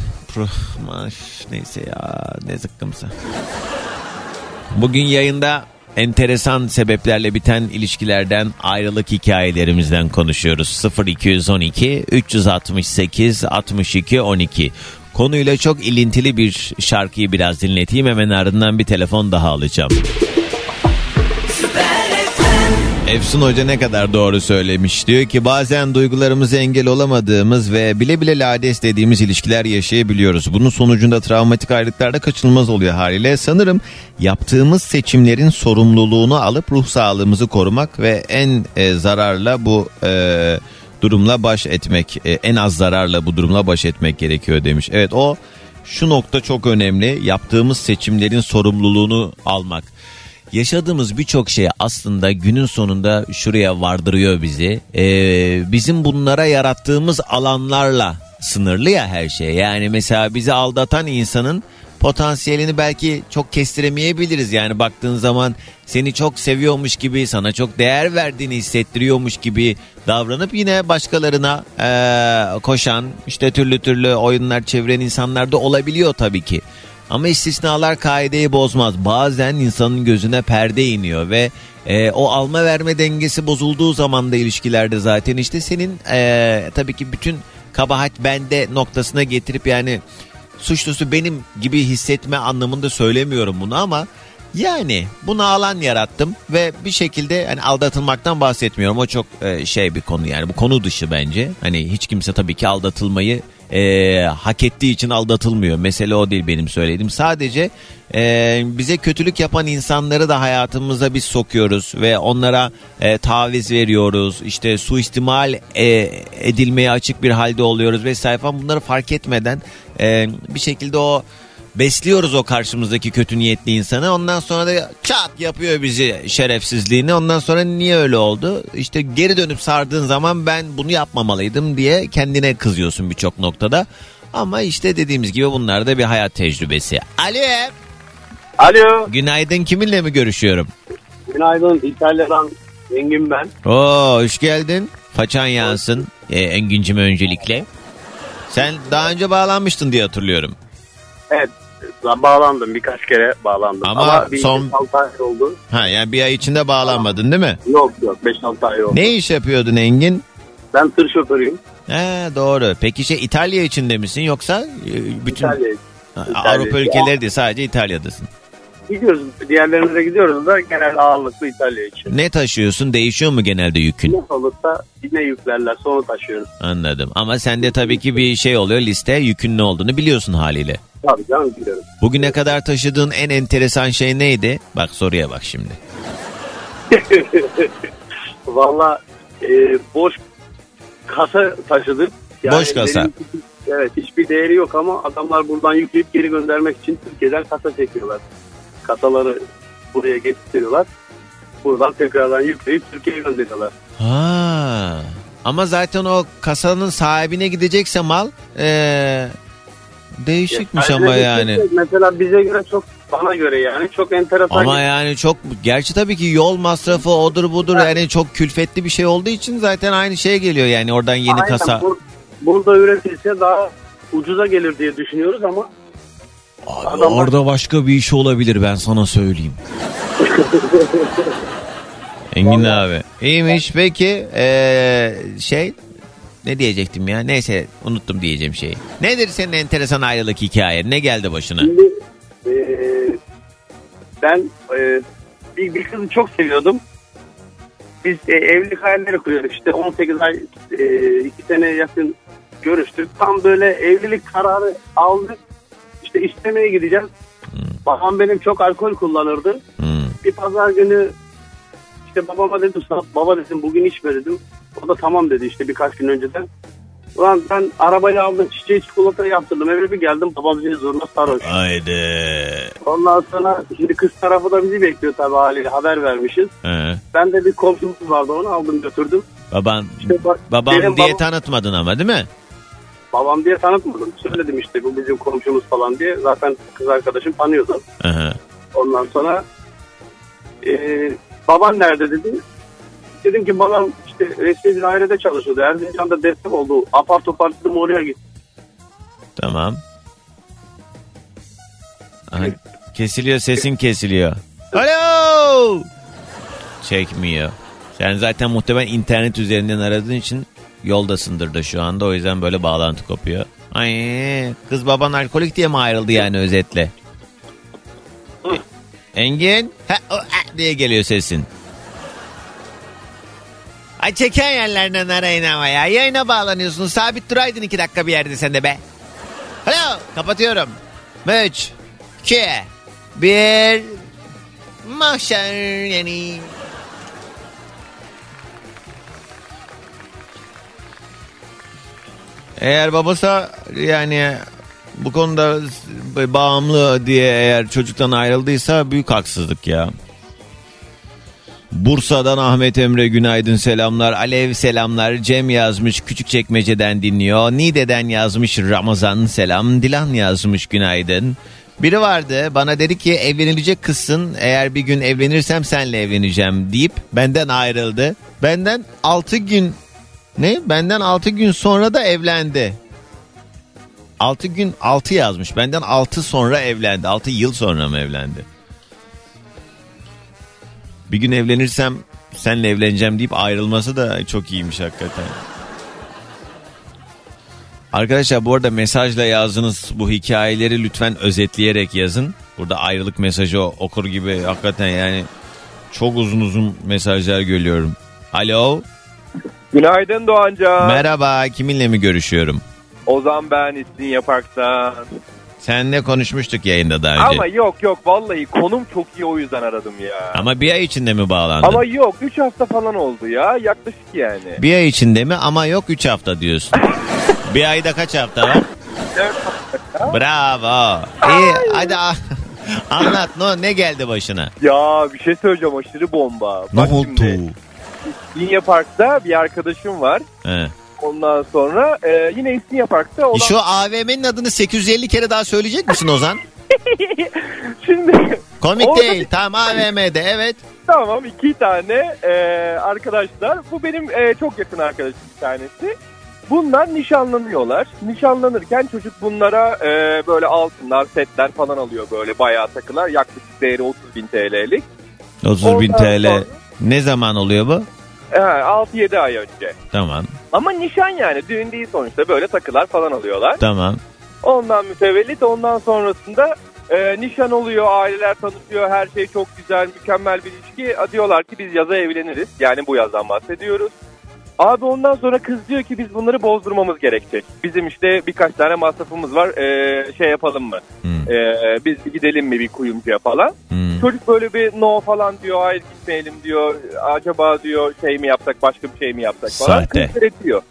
neyse ya ne zıkkımsa. Bugün yayında enteresan sebeplerle biten ilişkilerden ayrılık hikayelerimizden konuşuyoruz. 0212 368 62 12 Konuyla çok ilintili bir şarkıyı biraz dinleteyim hemen ardından bir telefon daha alacağım. Efsun Hoca ne kadar doğru söylemiş. Diyor ki bazen duygularımıza engel olamadığımız ve bile bile lades dediğimiz ilişkiler yaşayabiliyoruz. Bunun sonucunda travmatik ayrılıklarda kaçınılmaz oluyor haliyle. Sanırım yaptığımız seçimlerin sorumluluğunu alıp ruh sağlığımızı korumak ve en e, zararla bu e, durumla baş etmek, e, en az zararla bu durumla baş etmek gerekiyor demiş. Evet o şu nokta çok önemli. Yaptığımız seçimlerin sorumluluğunu almak. Yaşadığımız birçok şey aslında günün sonunda şuraya vardırıyor bizi. Ee, bizim bunlara yarattığımız alanlarla sınırlı ya her şey. Yani mesela bizi aldatan insanın potansiyelini belki çok kestiremeyebiliriz. Yani baktığın zaman seni çok seviyormuş gibi, sana çok değer verdiğini hissettiriyormuş gibi davranıp yine başkalarına eee, koşan, işte türlü türlü oyunlar çeviren insanlar da olabiliyor tabii ki. Ama istisnalar kaideyi bozmaz. Bazen insanın gözüne perde iniyor ve e, o alma verme dengesi bozulduğu zaman da ilişkilerde zaten işte senin e, tabii ki bütün kabahat bende noktasına getirip yani suçlusu benim gibi hissetme anlamında söylemiyorum bunu ama yani bunu alan yarattım ve bir şekilde hani aldatılmaktan bahsetmiyorum. O çok e, şey bir konu yani bu konu dışı bence. Hani hiç kimse tabii ki aldatılmayı e, hak ettiği için aldatılmıyor. Mesele o değil benim söylediğim. Sadece e, bize kötülük yapan insanları da hayatımıza biz sokuyoruz ve onlara e, taviz veriyoruz. İşte suistimal e, edilmeye açık bir halde oluyoruz vesaire falan bunları fark etmeden e, bir şekilde o besliyoruz o karşımızdaki kötü niyetli insanı. Ondan sonra da çat yapıyor bizi şerefsizliğini. Ondan sonra niye öyle oldu? İşte geri dönüp sardığın zaman ben bunu yapmamalıydım diye kendine kızıyorsun birçok noktada. Ama işte dediğimiz gibi bunlar da bir hayat tecrübesi. Ali Alo. günaydın kiminle mi görüşüyorum? Günaydın. İtalya'dan Engin ben. Oo hoş geldin. Façan yansın. Ee, Engin'cim öncelikle. Sen daha önce bağlanmıştın diye hatırlıyorum. Evet. Bağlandım. Birkaç kere bağlandım. Ama Ama, bir son- 5-6 ay oldu. Ha yani bir ay içinde bağlanmadın değil mi? Yok yok. 5-6 ay oldu. Ne iş yapıyordun Engin? Ben tır şoförüyüm. He doğru. Peki şey İtalya içinde misin yoksa e, bütün İtalya. Ha, İtalya. Avrupa ülkeleri değil sadece İtalya'dasın. Gidiyoruz. Diğerlerine de gidiyoruz da genel ağırlıklı İtalya için. Ne taşıyorsun? Değişiyor mu genelde yükün? Ne olursa yine yüklerler. Sonra taşıyoruz. Anladım. Ama sende tabii ki bir şey oluyor liste yükün ne olduğunu biliyorsun haliyle. Tabii canım gidiyoruz. Bugüne kadar taşıdığın en enteresan şey neydi? Bak soruya bak şimdi. Valla e, boş kasa taşıdık. Boş kasa. benim- evet hiçbir değeri yok ama adamlar buradan yükleyip geri göndermek için Türkiye'den kasa çekiyorlar. Kasaları buraya getiriyorlar. Buradan tekrardan yükleyip Türkiye'ye gönderiyorlar. Ha. Ama zaten o kasanın sahibine gidecekse mal ee, değişikmiş ama yani. Türkiye Mesela bize göre çok bana göre yani çok enteresan. Ama yani çok gerçi tabii ki yol masrafı odur budur yani çok külfetli bir şey olduğu için zaten aynı şeye geliyor yani oradan yeni Aynen, kasa. bur- burada üretilse daha ucuza gelir diye düşünüyoruz ama Abi adamlar- orada başka bir iş olabilir ben sana söyleyeyim. Engin abi. İyiymiş peki ee, şey ne diyecektim ya neyse unuttum diyeceğim şeyi. Nedir senin enteresan ayrılık hikaye ne geldi başına? Şimdi e, ben e, bir, bir kızı çok seviyordum. Biz e, evlilik hayalleri kuruyorduk. İşte 18 ay, e, 2 sene yakın görüştük. Tam böyle evlilik kararı aldık. İşte istemeye gideceğiz. Babam benim çok alkol kullanırdı. Hmm. Bir pazar günü işte babama dedim "Sa- baba dedim bugün içme dedim. O da tamam dedi işte birkaç gün önceden. Ulan ben arabayı aldım çiçeği çikolata yaptırdım eve bir geldim babam beni zorla sarhoş. Haydi. Ondan sonra şimdi kız tarafı da bizi bekliyor tabii haliyle haber vermişiz. He. Ben de bir komşumuz vardı onu aldım götürdüm. Baban İşte bak, babam diye babam- tanıtmadın ama değil mi? Babam diye tanıtmadım. Söyledim işte bu bizim komşumuz falan diye. Zaten kız arkadaşım tanıyordu. Aha. Ondan sonra e, baban nerede dedi. Dedim ki babam işte resmi bir dairede çalışıyordu. Erzincan'da destek oldu. Apar topar dedim oraya git. Tamam. Aha, kesiliyor sesin kesiliyor. Alo! Çekmiyor. Sen zaten muhtemelen internet üzerinden aradığın için yoldasındır da şu anda. O yüzden böyle bağlantı kopuyor. Ay, kız baban alkolik diye mi ayrıldı yani özetle? Engin? Ha, o, a, diye geliyor sesin. Ay çeken yerlerden arayın ama ya. Yayına bağlanıyorsun. Sabit duraydın iki dakika bir yerde sen de be. Alo kapatıyorum. 3, 2, 1. Motion yani. Eğer babası yani bu konuda bağımlı diye eğer çocuktan ayrıldıysa büyük haksızlık ya. Bursa'dan Ahmet Emre günaydın selamlar. Alev selamlar. Cem yazmış Küçükçekmece'den dinliyor. Nide'den yazmış Ramazan selam. Dilan yazmış günaydın. Biri vardı bana dedi ki evlenilecek kızsın eğer bir gün evlenirsem senle evleneceğim deyip benden ayrıldı. Benden 6 gün ne? Benden 6 gün sonra da evlendi. 6 gün 6 yazmış. Benden 6 sonra evlendi. 6 yıl sonra mı evlendi? Bir gün evlenirsem senle evleneceğim deyip ayrılması da çok iyiymiş hakikaten. Arkadaşlar bu arada mesajla yazdığınız bu hikayeleri lütfen özetleyerek yazın. Burada ayrılık mesajı okur gibi hakikaten yani çok uzun uzun mesajlar görüyorum. Alo Günaydın Doğancan. merhaba kiminle mi görüşüyorum? Ozan ben İstinye Park'tan. Seninle konuşmuştuk yayında daha önce. Ama yok yok vallahi konum çok iyi o yüzden aradım ya. Ama bir ay içinde mi bağlandın? Ama yok 3 hafta falan oldu ya yaklaşık yani. Bir ay içinde mi ama yok 3 hafta diyorsun. bir ayda kaç hafta var? Bravo. İyi hadi anlat ne, ne geldi başına? Ya bir şey söyleyeceğim aşırı bomba. Ne Bak oldu? şimdi, İstinye Park'ta bir arkadaşım var. He. Ondan sonra e, yine İstinye Park'ta olan... Şu AVM'nin adını 850 kere daha söyleyecek misin Ozan? Şimdi Komik Orada değil. Tamam AVM'de evet. tamam iki tane e, arkadaşlar. Bu benim e, çok yakın arkadaşım bir tanesi. Bunlar nişanlanıyorlar. Nişanlanırken çocuk bunlara e, böyle altınlar, setler falan alıyor böyle bayağı takılar. Yaklaşık değeri 30 bin TL'lik. 30 bin Ondan TL. sonra- Ne zaman oluyor bu? E, 6-7 ay önce. Tamam. Ama nişan yani düğün değil sonuçta böyle takılar falan alıyorlar. Tamam. Ondan mütevellit ondan sonrasında e, nişan oluyor, aileler tanışıyor, her şey çok güzel, mükemmel bir ilişki. Diyorlar ki biz yaza evleniriz. Yani bu yazdan bahsediyoruz. Abi ondan sonra kız diyor ki biz bunları bozdurmamız gerekecek. Bizim işte birkaç tane masrafımız var. E, şey yapalım mı? Hmm. E, biz gidelim mi bir kuyumcuya falan. Hmm. Çocuk böyle bir no falan diyor. Hayır gitmeyelim diyor. Acaba diyor şey mi yapsak başka bir şey mi yapsak falan. Sahte. Kız diretiyor.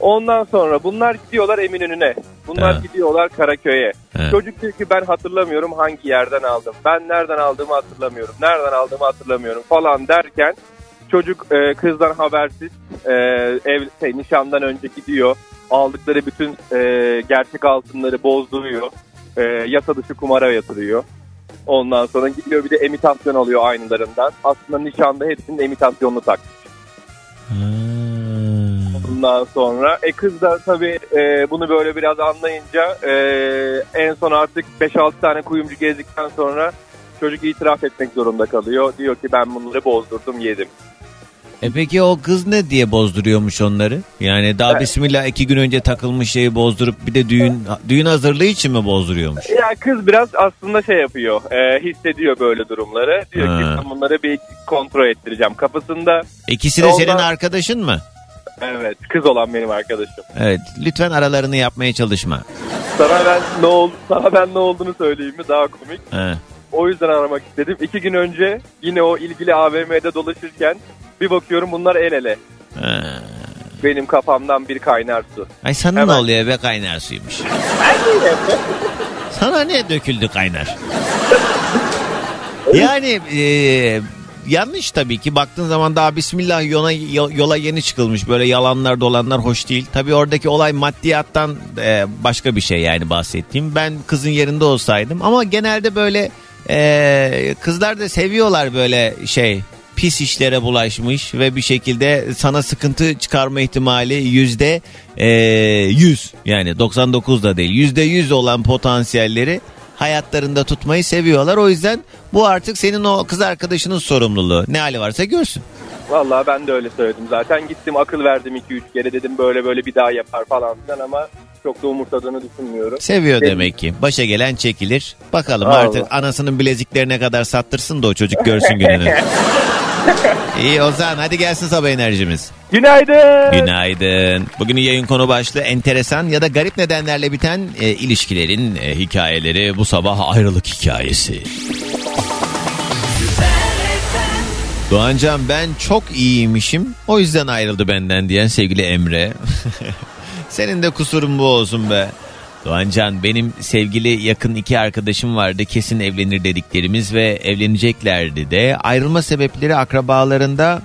Ondan sonra bunlar gidiyorlar Eminönü'ne. Bunlar Ha. gidiyorlar Karaköy'e. Ha. Çocuk diyor ki ben hatırlamıyorum hangi yerden aldım. Ben nereden aldığımı hatırlamıyorum. Nereden aldığımı hatırlamıyorum falan derken çocuk e, kızdan habersiz e, ev şey, nişandan önce gidiyor. Aldıkları bütün e, gerçek altınları bozduruyor. E, yasa dışı kumara yatırıyor. Ondan sonra gidiyor bir de emitasyon alıyor aynılarından. Aslında nişanda hepsinin emitasyonunu takmış. Hmm. Ondan sonra e kız da tabii e, bunu böyle biraz anlayınca e, en son artık 5-6 tane kuyumcu gezdikten sonra çocuk itiraf etmek zorunda kalıyor. Diyor ki ben bunları bozdurdum yedim. E peki o kız ne diye bozduruyormuş onları? Yani daha Evet. bismillah iki gün önce takılmış şeyi bozdurup bir de düğün düğün hazırlığı için mi bozduruyormuş? Ya kız biraz aslında şey yapıyor e, hissediyor böyle durumları. Diyor ki Ha. ben bunları bir kontrol ettireceğim kafasında. İkisi de Ondan- senin arkadaşın mı? Evet kız olan benim arkadaşım. Evet lütfen aralarını yapmaya çalışma. Sana ben ne oldu sana ben ne olduğunu söyleyeyim mi daha komik. He. O yüzden aramak istedim. İki gün önce yine o ilgili AVM'de dolaşırken bir bakıyorum bunlar el ele. He. Benim kafamdan bir kaynar su. Ay sana Hemen. ne oluyor be kaynar suymuş. Sana ne döküldü kaynar? yani e, yanlış tabii ki baktığın zaman daha bismillah yola, yola yeni çıkılmış böyle yalanlar dolanlar hoş değil. Tabii oradaki olay maddiyattan e, başka bir şey yani bahsettiğim. Ben kızın yerinde olsaydım ama genelde böyle e, kızlar da seviyorlar böyle şey pis işlere bulaşmış ve bir şekilde sana sıkıntı çıkarma ihtimali yüzde e, 100 yani 99 da değil yüzde 100 olan potansiyelleri hayatlarında tutmayı seviyorlar. O yüzden bu artık senin o kız arkadaşının sorumluluğu. Ne hali varsa görsün. Vallahi ben de öyle söyledim zaten. Gittim akıl verdim 2-3 kere dedim böyle böyle bir daha yapar falan filan ama çok da umursadığını düşünmüyorum. Seviyor Benim- demek ki. Başa gelen çekilir. Bakalım Allah. artık anasının bileziklerine kadar sattırsın da o çocuk görsün gününü. İyi Ozan hadi gelsin sabah enerjimiz. Günaydın. Günaydın. Bugünün yayın konu başlığı enteresan ya da garip nedenlerle biten e, ilişkilerin e, hikayeleri. Bu sabah ayrılık hikayesi. Doğancan ben çok iyiymişim o yüzden ayrıldı benden diyen sevgili Emre. Senin de kusurun bu olsun be. Doğancan benim sevgili yakın iki arkadaşım vardı kesin evlenir dediklerimiz ve evleneceklerdi de ayrılma sebepleri akrabalarında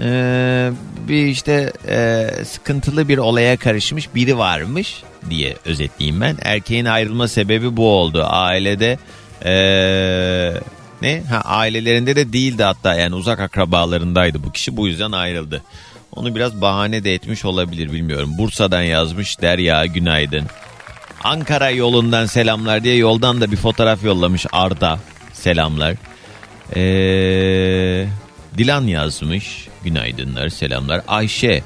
ee, bir işte e, sıkıntılı bir olaya karışmış biri varmış diye özetleyeyim ben. Erkeğin ayrılma sebebi bu oldu. Ailede e, ne? Ha, ailelerinde de değildi hatta yani uzak akrabalarındaydı bu kişi bu yüzden ayrıldı. Onu biraz bahane de etmiş olabilir bilmiyorum. Bursa'dan yazmış Derya günaydın. Ankara yolundan selamlar diye yoldan da bir fotoğraf yollamış Arda. Selamlar. Ee, Dilan yazmış. Günaydınlar, selamlar. Ayşe.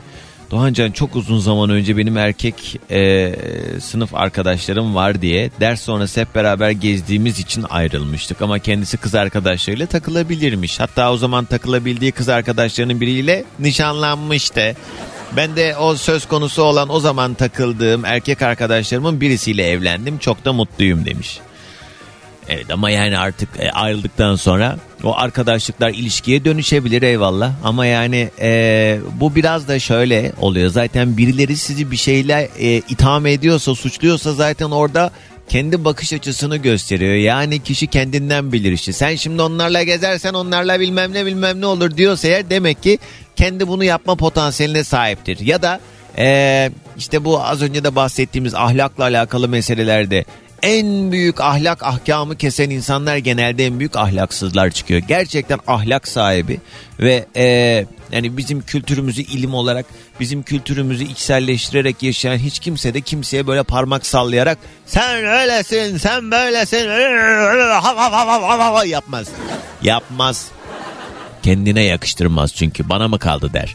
Doğancan çok uzun zaman önce benim erkek e, sınıf arkadaşlarım var diye ders sonrası hep beraber gezdiğimiz için ayrılmıştık. Ama kendisi kız arkadaşlarıyla takılabilirmiş. Hatta o zaman takılabildiği kız arkadaşlarının biriyle nişanlanmıştı. Ben de o söz konusu olan o zaman takıldığım erkek arkadaşlarımın birisiyle evlendim. Çok da mutluyum demiş. Evet ama yani artık e, ayrıldıktan sonra O arkadaşlıklar ilişkiye dönüşebilir eyvallah ama yani e, bu biraz da şöyle oluyor zaten birileri sizi bir şeyle e, itham ediyorsa suçluyorsa zaten orada kendi bakış açısını gösteriyor. Yani kişi kendinden bilir işte. Sen şimdi onlarla gezersen onlarla bilmem ne bilmem ne olur diyorsa eğer demek ki kendi bunu yapma potansiyeline sahiptir. Ya da e, işte bu az önce de bahsettiğimiz ahlakla alakalı meselelerde en büyük ahlak ahkamı kesen insanlar genelde en büyük ahlaksızlar çıkıyor. Gerçekten ahlak sahibi ve e, yani bizim kültürümüzü ilim olarak bizim kültürümüzü içselleştirerek yaşayan hiç kimse de kimseye böyle parmak sallayarak sen öylesin sen böylesin yapmaz. Yapmaz. Kendine yakıştırmaz çünkü bana mı kaldı der.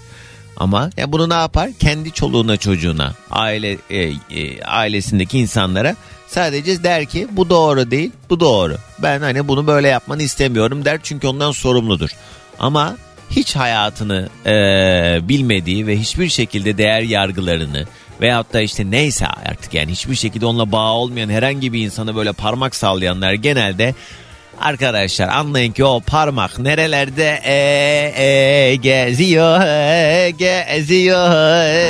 Ama ya bunu ne yapar? Kendi çoluğuna çocuğuna, aile e, e, ailesindeki insanlara sadece der ki bu doğru değil, bu doğru. Ben hani bunu böyle yapmanı istemiyorum der çünkü ondan sorumludur. Ama hiç hayatını e, bilmediği ve hiçbir şekilde değer yargılarını veyahut da işte neyse artık yani hiçbir şekilde onunla bağ olmayan herhangi bir insanı böyle parmak sallayanlar genelde Arkadaşlar anlayın ki o parmak nerelerde e, e, geziyor e, geziyor e.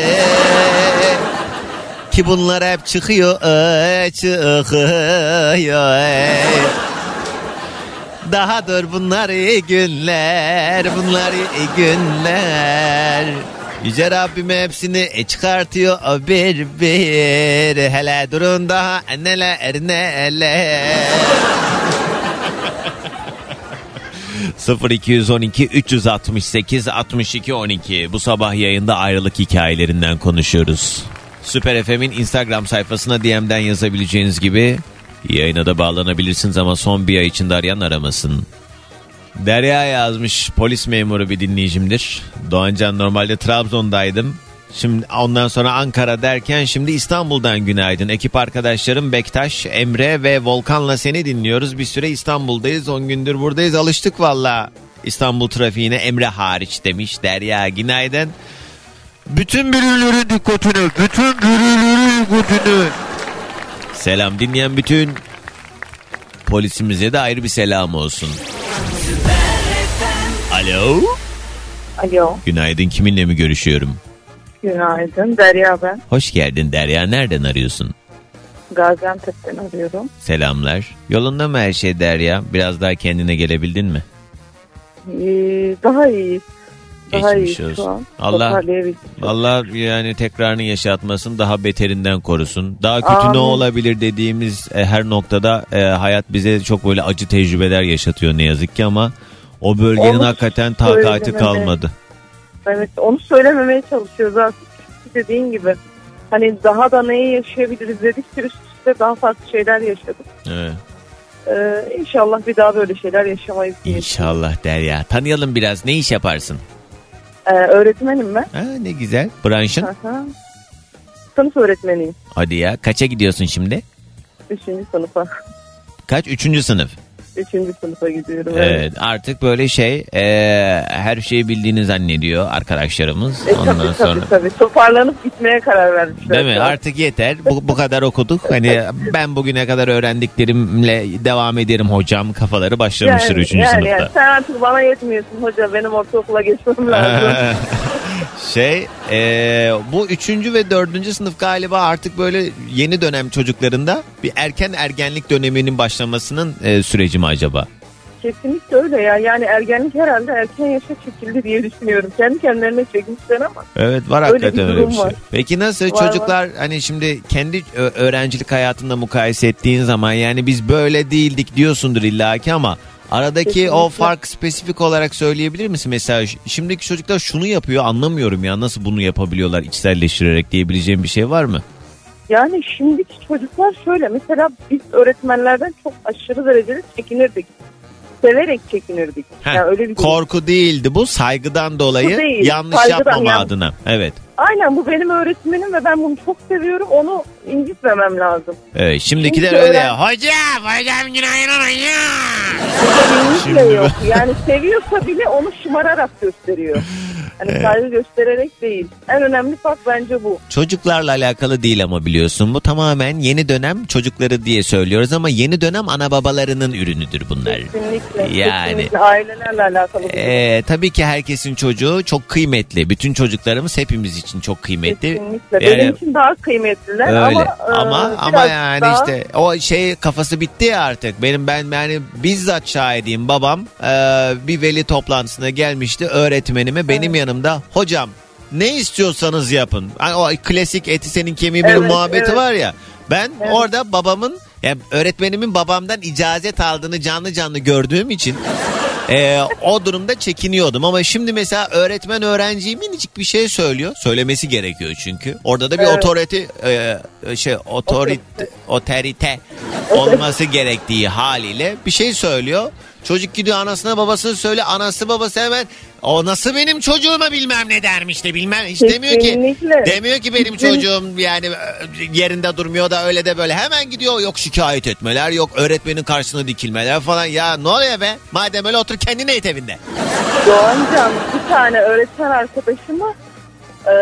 ki bunlar hep çıkıyor e, çıkıyor e. Daha dur bunlar iyi günler bunlar iyi günler Yüce Rabbim hepsini e, çıkartıyor bir bir hele durun daha neler neler 0212 368 62 12 bu sabah yayında ayrılık hikayelerinden konuşuyoruz. Süper FM'in Instagram sayfasına DM'den yazabileceğiniz gibi yayına da bağlanabilirsiniz ama son bir ay içinde arayan aramasın. Derya yazmış polis memuru bir dinleyicimdir. Doğancan normalde Trabzon'daydım. Şimdi ondan sonra Ankara derken şimdi İstanbul'dan günaydın. Ekip arkadaşlarım Bektaş, Emre ve Volkan'la seni dinliyoruz. Bir süre İstanbul'dayız. 10 gündür buradayız. Alıştık valla İstanbul trafiğine Emre hariç demiş Derya. Günaydın. Bütün birileri dikkatini, bütün birileri dikkatini. Selam dinleyen bütün polisimize de ayrı bir selam olsun. Alo. Alo. Günaydın kiminle mi görüşüyorum? Günaydın. Derya ben. Hoş geldin Derya. Nereden arıyorsun? Gaziantep'ten arıyorum. Selamlar. Yolunda mı her şey Derya? Biraz daha kendine gelebildin mi? Ee, daha iyi. Daha Geçmiş iyi olsun. şu an. Allah-. Allah yani tekrarını yaşatmasın, daha beterinden korusun. Daha kötü Amin. ne olabilir dediğimiz e, her noktada e, hayat bize çok böyle acı tecrübeler yaşatıyor ne yazık ki ama o bölgenin Onu hakikaten takati kalmadı. Evet onu söylememeye çalışıyoruz aslında. Dediğin gibi. Hani daha da neyi yaşayabiliriz dedikçe üst üste daha farklı şeyler yaşadık. Evet. Ee, inşallah bir daha böyle şeyler yaşamayız diye. İnşallah Derya. Tanıyalım biraz. Ne iş yaparsın? Ee, öğretmenim ben. Ha, ne güzel. Branşın? Aha. Sınıf öğretmeniyim. Hadi ya. Kaça gidiyorsun şimdi? Üçüncü sınıfa. Kaç? Üçüncü sınıf. Üçüncü sınıfa gidiyorum. Evet artık böyle şey e, her şeyi bildiğini zannediyor arkadaşlarımız. E, Ondan tabii, sonra tabii tabii. Toparlanıp gitmeye karar vermişler. Değil mi? Artık yeter. Bu, bu kadar okuduk. Hani ben bugüne kadar öğrendiklerimle devam ederim hocam. Kafaları başlamıştır 3. yani, sınıfta. Yani, sen artık bana yetmiyorsun hoca. Benim ortaokula geçmem lazım. şey e, bu üçüncü ve dördüncü sınıf galiba artık böyle yeni dönem çocuklarında bir erken ergenlik döneminin başlamasının e, süreci mi acaba? Kesinlikle öyle ya. Yani ergenlik herhalde erken yaşa çekildi diye düşünüyorum. Kendi kendilerine çekmişler ama. Evet var Öyle hakikaten bir öyle bir şey. var. Peki nasıl Var, çocuklar hani şimdi kendi öğrencilik hayatında mukayese ettiğin zaman yani biz böyle değildik diyorsundur illaki ama aradaki Kesinlikle. o fark spesifik olarak söyleyebilir misin? Mesela şimdiki çocuklar şunu yapıyor anlamıyorum ya nasıl bunu yapabiliyorlar içselleştirerek diyebileceğim bir şey var mı? Yani şimdiki çocuklar şöyle. Mesela biz öğretmenlerden çok aşırı derecede çekinirdik. Severek çekinirdik. Heh, yani öyle bir. Korku değildi bu saygıdan dolayı değil, yanlış yapmama yani. adına. Evet. Aynen bu benim öğretmenim ve ben bunu çok seviyorum. Onu incitmemem lazım. Evet şimdikiler Şimdiki öyle ya. Hocam hocam günaydın hocam. Kesinlikle Şimdi- yok. Yani seviyorsa bile onu şımararak gösteriyor. Hani saygı göstererek değil. En önemli fark bence bu. Çocuklarla alakalı değil ama biliyorsun bu tamamen yeni dönem çocukları diye söylüyoruz ama yeni dönem ana babalarının ürünüdür bunlar. Kesinlikle. Yani. Kesinlikle ailelerle alakalı. Ee, tabii ki herkesin çocuğu çok kıymetli. Bütün çocuklarımız hepimiz için çok kıymetli. Kesinlikle. Yani- Benim için daha kıymetliler Öyle. Ama Ama e, ama yani daha- işte o şey kafası bitti ya artık. Benim ben yani bizzat şahidiyim babam e, bir veli toplantısına gelmişti öğretmenime benim yanımda hocam ne istiyorsanız yapın. Hani o klasik eti senin kemiği benim Evet, muhabbeti evet. var ya. Ben Evet. orada babamın yani öğretmenimin babamdan icazet aldığını canlı canlı gördüğüm için e, o durumda çekiniyordum ama şimdi mesela öğretmen öğrenciye minicik bir şey söylüyor. Söylemesi gerekiyor çünkü. Orada da bir Evet. otorite e, şey otorite otorite olması gerektiği haliyle bir şey söylüyor. Çocuk gidiyor anasına babasına söyle. Anası babası hemen o nasıl benim çocuğuma bilmem ne dermiş de bilmem. Hiç demiyor ki. Kesinlikle. Demiyor ki benim çocuğum yani e, yerinde durmuyor da öyle de böyle. Hemen gidiyor yok şikayet etmeler yok öğretmenin karşısına dikilmeler falan. Ya ne oluyor be? Madem öyle otur kendine eğit evinde. Doğancan bir tane öğretmen arkadaşımı e,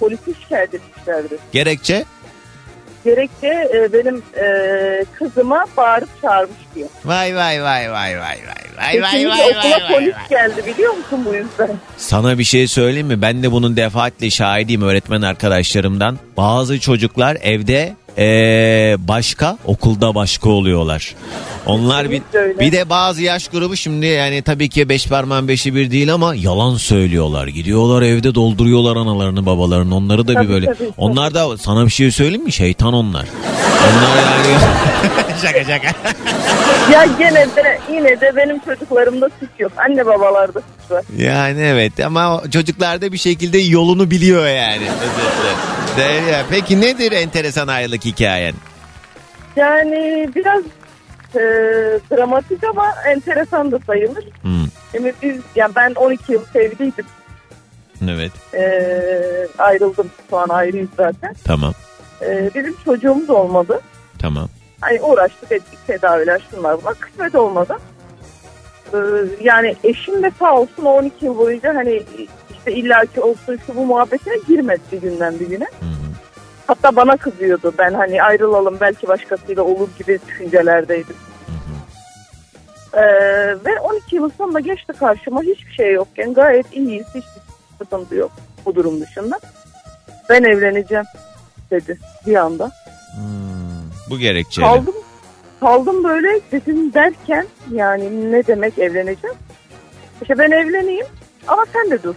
polise şikayet etmişlerdi. Gerekçe? Gerekçe e, benim e, kızıma bağırıp çağırmış diye. Vay vay vay vay vay vay vay vay vay vay okula vay polis vay. geldi biliyor musun bu yüzden? Sana bir şey söyleyeyim mi? Ben de bunun defaatle şahidiyim öğretmen arkadaşlarımdan. Bazı çocuklar evde ee, başka, okulda başka oluyorlar. Onlar bir, bir de bazı yaş grubu şimdi yani tabii ki beş parmağın beşi bir değil ama yalan söylüyorlar. Gidiyorlar evde dolduruyorlar analarını babalarını. Onları da bir Tabii, böyle. tabii, tabii. Onlar da sana bir şey söyleyeyim mi? Şeytan onlar. Onlar yani. şaka şaka. Ya gene de yine de benim çocuklarımda suç yok. Anne babalarda suç var. Yani evet ama çocuklarda bir şekilde yolunu biliyor yani. Ya. Peki nedir enteresan ayrılık hikayen? Yani biraz e, dramatik ama enteresan da sayılır. Hmm, Şimdi biz, yani ben 12 yıl sevgiliydim. evet E, ayrıldım. Şu an ayrıyız zaten. tamam E, bizim çocuğumuz olmadı. tamam. Hani uğraştık ettik tedaviler şunlar bunlar. Kısmet olmadı. Ee, yani eşim de sağ olsun o 12 yıl boyunca hani işte illaki olsun şu bu muhabbetine girmedi bir günden bir güne. Hı. Hatta bana kızıyordu. Ben hani ayrılalım belki başkasıyla olur gibi düşüncelerdeydim. Ee, ve 12 yılın sonunda geçti karşıma hiçbir şey yokken gayet iyiyiz. Hiçbir sıkıntı yok bu durum dışında. Ben evleneceğim dedi bir anda. Hmm, bu gerekçeyle. Kaldım kaldım böyle dedim derken yani ne demek evleneceğim? İşte ben evleneyim ama sen de dur.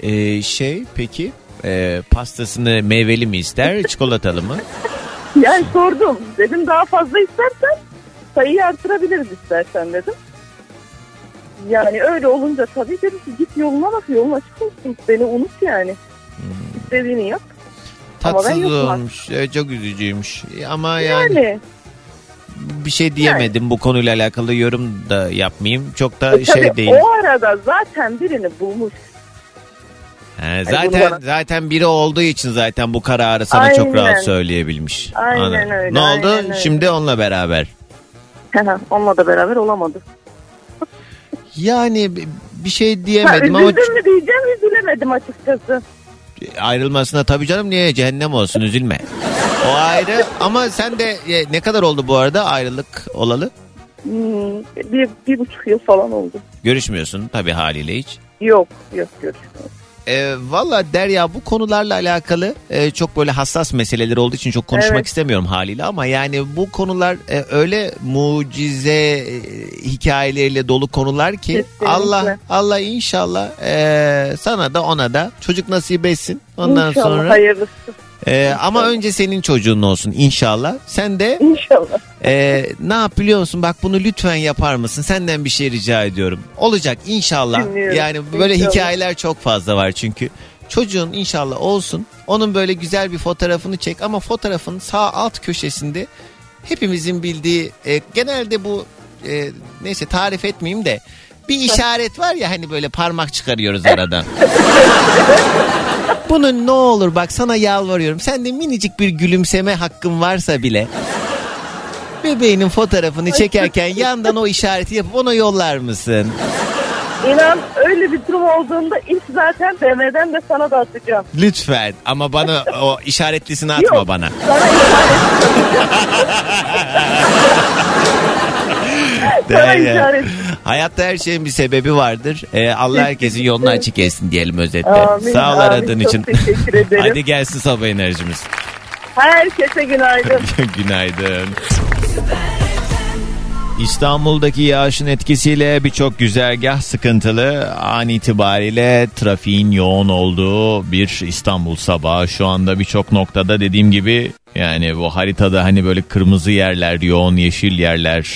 Ee, şey peki e, pastasını meyveli mi ister çikolatalı mı? Yani sordum. Dedim daha fazla istersen sayıyı artırabiliriz istersen dedim. Yani öyle olunca tabii dedim ki git yoluna bak yolun açık olsun. Beni unut yani. İstediğini yap. Tatsız olmuş. e, çok üzücüymüş. Ama yani, Yani, bir şey diyemedim bu konuyla alakalı yorum da yapmayayım. Çok da e, şey tabii değil. o arada zaten birini bulmuş. He, zaten bana- zaten biri olduğu için zaten bu kararı sana çok Aynen. rahat söyleyebilmiş. Aynen Anladım. öyle, Ne oldu? aynen öyle. Şimdi onunla beraber. Onunla da beraber olamadı. Yani bi- bir şey Ha, diyemedim ama üzüldüm mü diyeceğim üzülemedim açıkçası. ayrılmasına tabii canım niye cehennem olsun üzülme. O ayrı ama sen de e, ne kadar oldu bu arada ayrılık olalı? Hmm, bir, bir buçuk yıl falan oldu. Görüşmüyorsun tabii haliyle hiç. Yok yok görüşmüyoruz. E, Valla Derya bu konularla alakalı e, çok böyle hassas meseleler olduğu için çok konuşmak Evet. istemiyorum haliyle ama yani bu konular e, öyle mucize e, hikayeleriyle dolu konular ki Kesinlikle. Allah Allah inşallah e, sana da ona da çocuk nasip etsin. Ondan İnşallah sonra hayırlısı. E, ama önce senin çocuğun olsun inşallah. Sen de İnşallah. e, ne yap biliyor musun? Bak bunu lütfen yapar mısın? Senden bir şey rica ediyorum. Olacak inşallah. Dinliyorum. Yani böyle İnşallah. hikayeler çok fazla var çünkü. Çocuğun inşallah olsun. Onun böyle güzel bir fotoğrafını çek ama fotoğrafın sağ alt köşesinde hepimizin bildiği e, genelde bu e, neyse tarif etmeyeyim de bir işaret var ya hani böyle parmak çıkarıyoruz aradan. Bunun ne olur bak sana yalvarıyorum. Sen de minicik bir gülümseme hakkın varsa bile bebeğinin fotoğrafını çekerken yandan o işareti yapıp ona yollar mısın? İnan öyle bir durum olduğunda ilk zaten DM'den de sana da atacağım. Lütfen ama bana o işaretlisini atma Yok, bana. Sana işaret. Sana işaret. Hayatta her şeyin bir sebebi vardır. Ee, Allah herkesin yolunu açık etsin diyelim özetle. Amin, Sağ ol amin. aradığın Çok için. teşekkür ederim. Hadi gelsin sabah enerjimiz. Herkese günaydın. Günaydın. İstanbul'daki yağışın etkisiyle birçok güzergah sıkıntılı. An itibariyle trafiğin yoğun olduğu bir İstanbul sabahı. Şu anda birçok noktada dediğim gibi yani bu haritada hani böyle kırmızı yerler, yoğun yeşil yerler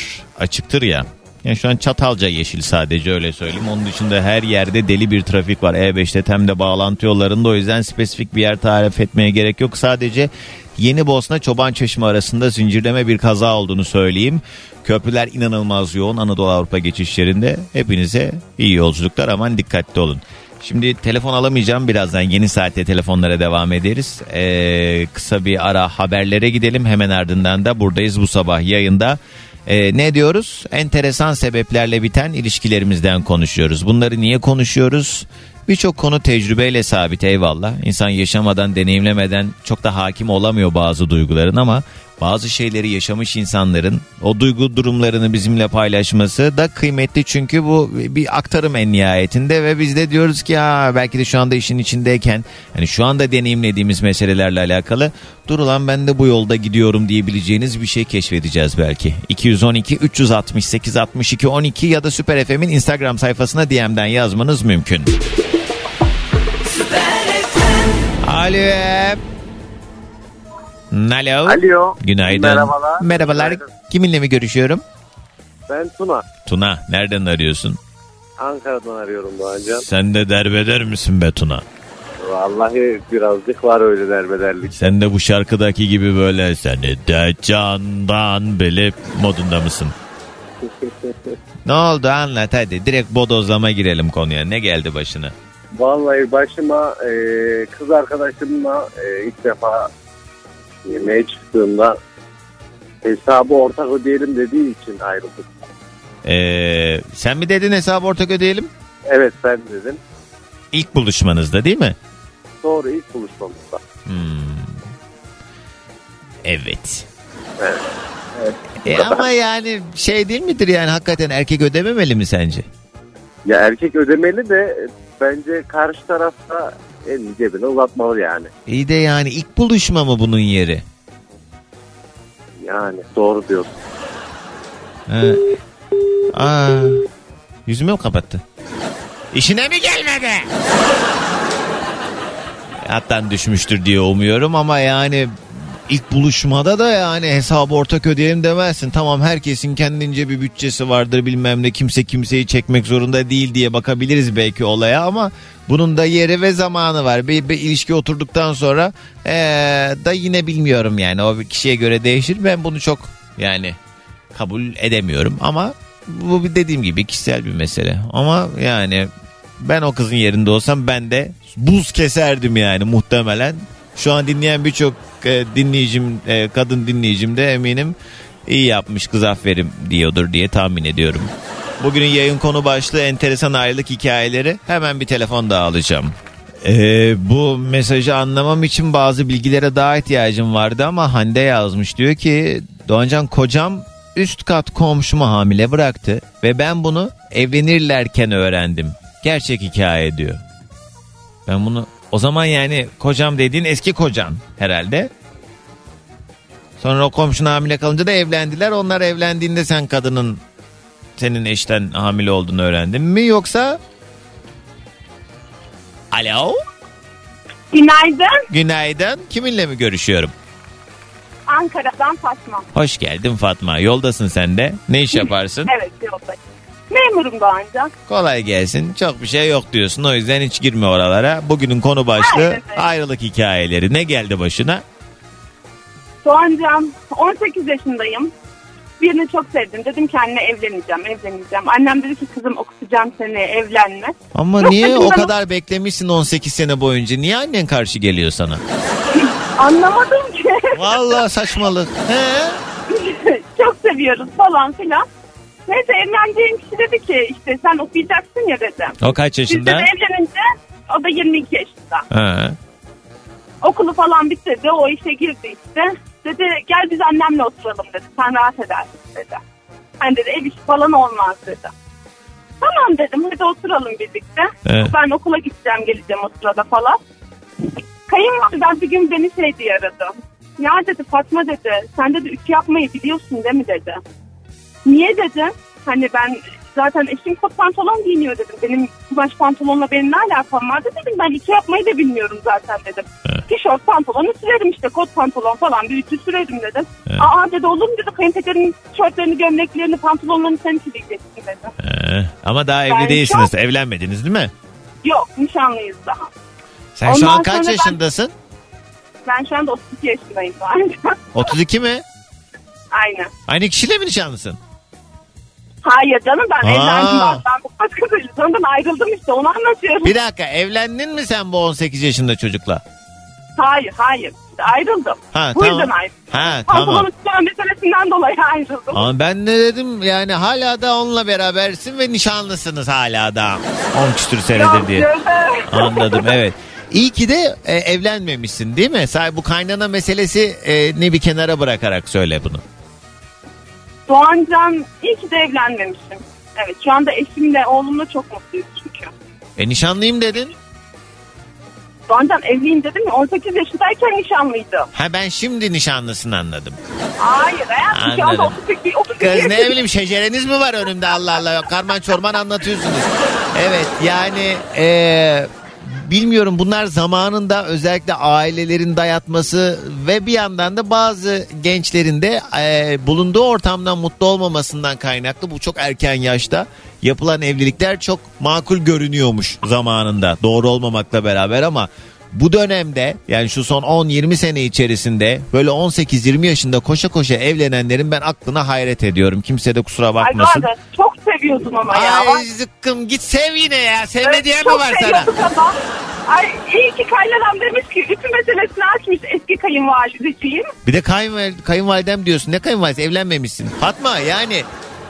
açıktır ya. Yani şu an Çatalca yeşil sadece öyle söyleyeyim. Onun dışında her yerde deli bir trafik var. E5'te Tem'de bağlantı yollarında o yüzden spesifik bir yer tarif etmeye gerek yok. Sadece Yeni Bosna Çoban Çeşme arasında zincirleme bir kaza olduğunu söyleyeyim. Köprüler inanılmaz yoğun Anadolu Avrupa geçişlerinde. Hepinize iyi yolculuklar aman dikkatli olun. Şimdi telefon alamayacağım birazdan yeni saatte telefonlara devam ederiz. Ee, kısa bir ara haberlere gidelim hemen ardından da buradayız bu sabah yayında. Ee, ne diyoruz? Enteresan sebeplerle biten ilişkilerimizden konuşuyoruz. Bunları niye konuşuyoruz? Birçok konu tecrübeyle sabit eyvallah. İnsan yaşamadan, deneyimlemeden çok da hakim olamıyor bazı duyguların ama bazı şeyleri yaşamış insanların o duygu durumlarını bizimle paylaşması da kıymetli çünkü bu bir aktarım en nihayetinde ve biz de diyoruz ki ya belki de şu anda işin içindeyken hani şu anda deneyimlediğimiz meselelerle alakalı dur ulan ben de bu yolda gidiyorum diyebileceğiniz bir şey keşfedeceğiz belki. 212 368 62 12 ya da Süper FM'in Instagram sayfasına DM'den yazmanız mümkün. Alo. Alo. Alo. Günaydın. Merhabalar. Merhabalar. Günaydın. Kiminle mi görüşüyorum? Ben Tuna. Tuna. Nereden arıyorsun? Ankara'dan arıyorum Doğancan. Sen de derbeder misin be Tuna? Vallahi birazcık var öyle derbederlik. Sen de bu şarkıdaki gibi böyle seni de candan bilip modunda mısın? Ne oldu anlat hadi. Direkt bodozlama girelim konuya. Ne geldi başına? Vallahi başıma e, kız arkadaşımla e, ilk defa yemeğe çıktığımda hesabı ortak ödeyelim dediği için ayrıldık. Ee, sen mi dedin hesabı ortak ödeyelim? Evet ben dedim. İlk buluşmanızda değil mi? Doğru ilk buluşmamızda. Hmm. Evet. Evet. E ama yani şey değil midir yani hakikaten erkek ödememeli mi sence? Ya erkek ödemeli de bence karşı tarafta elini cebine uzatmalı yani. İyi de yani ilk buluşma mı bunun yeri? Yani doğru diyorsun. Ha. Aa, yüzümü mü kapattı? İşine mi gelmedi? Hattan düşmüştür diye umuyorum ama yani ilk buluşmada da yani hesabı ortak ödeyelim demezsin. Tamam herkesin kendince bir bütçesi vardır bilmem ne kimse kimseyi çekmek zorunda değil diye bakabiliriz belki olaya ama bunun da yeri ve zamanı var. Bir, bir ilişki oturduktan sonra ee, da yine bilmiyorum yani o kişiye göre değişir. Ben bunu çok yani kabul edemiyorum ama bu bir dediğim gibi kişisel bir mesele. Ama yani ben o kızın yerinde olsam ben de buz keserdim yani muhtemelen. Şu an dinleyen birçok e, dinleyicim, e, kadın dinleyicim de eminim iyi yapmış kız aferin diyordur diye tahmin ediyorum. Bugünün yayın konu başlığı enteresan ayrılık hikayeleri. Hemen bir telefon daha alacağım. Ee, bu mesajı anlamam için bazı bilgilere daha ihtiyacım vardı ama Hande yazmış. Diyor ki Doğancan kocam üst kat komşumu hamile bıraktı ve ben bunu evlenirlerken öğrendim. Gerçek hikaye diyor. Ben bunu o zaman yani kocam dediğin eski kocan herhalde. Sonra o komşun hamile kalınca da evlendiler. Onlar evlendiğinde sen kadının senin eşten hamile olduğunu öğrendin mi yoksa? Alo? Günaydın. Günaydın. Kiminle mi görüşüyorum? Ankara'dan Fatma. Hoş geldin Fatma. Yoldasın sen de. Ne iş yaparsın? Evet yoldayım. Memurum daha önce. Kolay gelsin. Çok bir şey yok diyorsun. O yüzden hiç girme oralara. Bugünün konu başlığı Aynen öyle. ayrılık hikayeleri. Ne geldi başına? Doğancam 18 yaşındayım. Birini çok sevdim. Dedim ki anne evleneceğim, evleneceğim. Annem dedi ki kızım okutacağım seni, evlenme. Ama Yok, niye o kadar beklemişsin 18 sene boyunca? Niye annen karşı geliyor sana? Anlamadım ki. Vallahi saçmalık. He? çok seviyoruz falan filan. Neyse evleneceğim kişi dedi ki işte sen okuyacaksın ya dedi. O kaç Biz de yaşında? evlenince o da 22 yaşında. Ha. Okulu falan bitirdi o işe girdi işte. Dedi gel biz annemle oturalım dedi. Sen rahat edersin dedi. Hani dedi ev işi falan olmaz dedi. Tamam dedim hadi oturalım birlikte. Evet. Ben okula gideceğim geleceğim o sırada falan. Kayınvalidem bir gün beni şey diye aradı. Ya dedi Fatma dedi sen dedi ütü yapmayı biliyorsun değil mi dedi. Niye dedim. Hani ben zaten eşim kot pantolon giyiniyor dedim. Benim kumaş pantolonla benim ne alakam vardı dedim. Ben ütü yapmayı da bilmiyorum zaten dedim. Tişört pantolonu sürerim işte kot pantolon falan bir ütü sürerim dedim. Aa dedi olur mu dedi kayınpederin tişörtlerini gömleklerini pantolonlarını sen ütüleyeceksin dedi. Ee, ama daha evli Ben değilsiniz. çok- Evlenmediniz değil mi? Yok nişanlıyız daha. Sen şu Ondan an kaç sonra ben- yaşındasın? Ben şu anda 32 yaşındayım zaten. 32 mi? Aynen. Aynı kişiyle mi nişanlısın? Hayır canım ben Aa. evlendim. Ben, ben bu başka ondan ayrıldım işte onu anlatıyorum. Bir dakika evlendin mi sen bu 18 yaşında çocukla? Hayır hayır ayrıldım. Ha, bu tamam. yüzden ayrıldım. Ha tamam. tutan meselesinden dolayı ayrıldım. Ama ben ne dedim yani hala da onunla berabersin ve nişanlısınız hala da. 10 küsür senedir diye. Anladım evet. İyi ki de e, evlenmemişsin değil mi? Say bu kaynana meselesi e, ne bir kenara bırakarak söyle bunu. Doğancan iyi ki de evlenmemişim. Evet şu anda eşimle oğlumla çok mutluyuz çünkü. E nişanlıyım dedin. Doğancan evliyim dedim ya 18 yaşındayken nişanlıydı. Ha ben şimdi nişanlısın anladım. Hayır hayatım şu anda Anladım. 32, 32 Kız ne bileyim şecereniz mi var önümde Allah Allah. Karman çorman anlatıyorsunuz. Evet yani e, bilmiyorum bunlar zamanında özellikle ailelerin dayatması ve bir yandan da bazı gençlerin de e, bulunduğu ortamdan mutlu olmamasından kaynaklı bu çok erken yaşta yapılan evlilikler çok makul görünüyormuş zamanında. Doğru olmamakla beraber ama bu dönemde yani şu son 10-20 sene içerisinde böyle 18-20 yaşında koşa koşa evlenenlerin ben aklına hayret ediyorum. Kimse de kusura Ay bakmasın. Doğancan çok seviyordum ama ya. Ay zıkkım git sev yine ya. Sevme Evet, diyen mi var sana? ama. Ay iyi ki kaynanam demiş ki ütü meselesini açmış eski kayınvalideciğim. Bir de kayınval kayınvalidem diyorsun. Ne kayınvalidesi evlenmemişsin. Fatma yani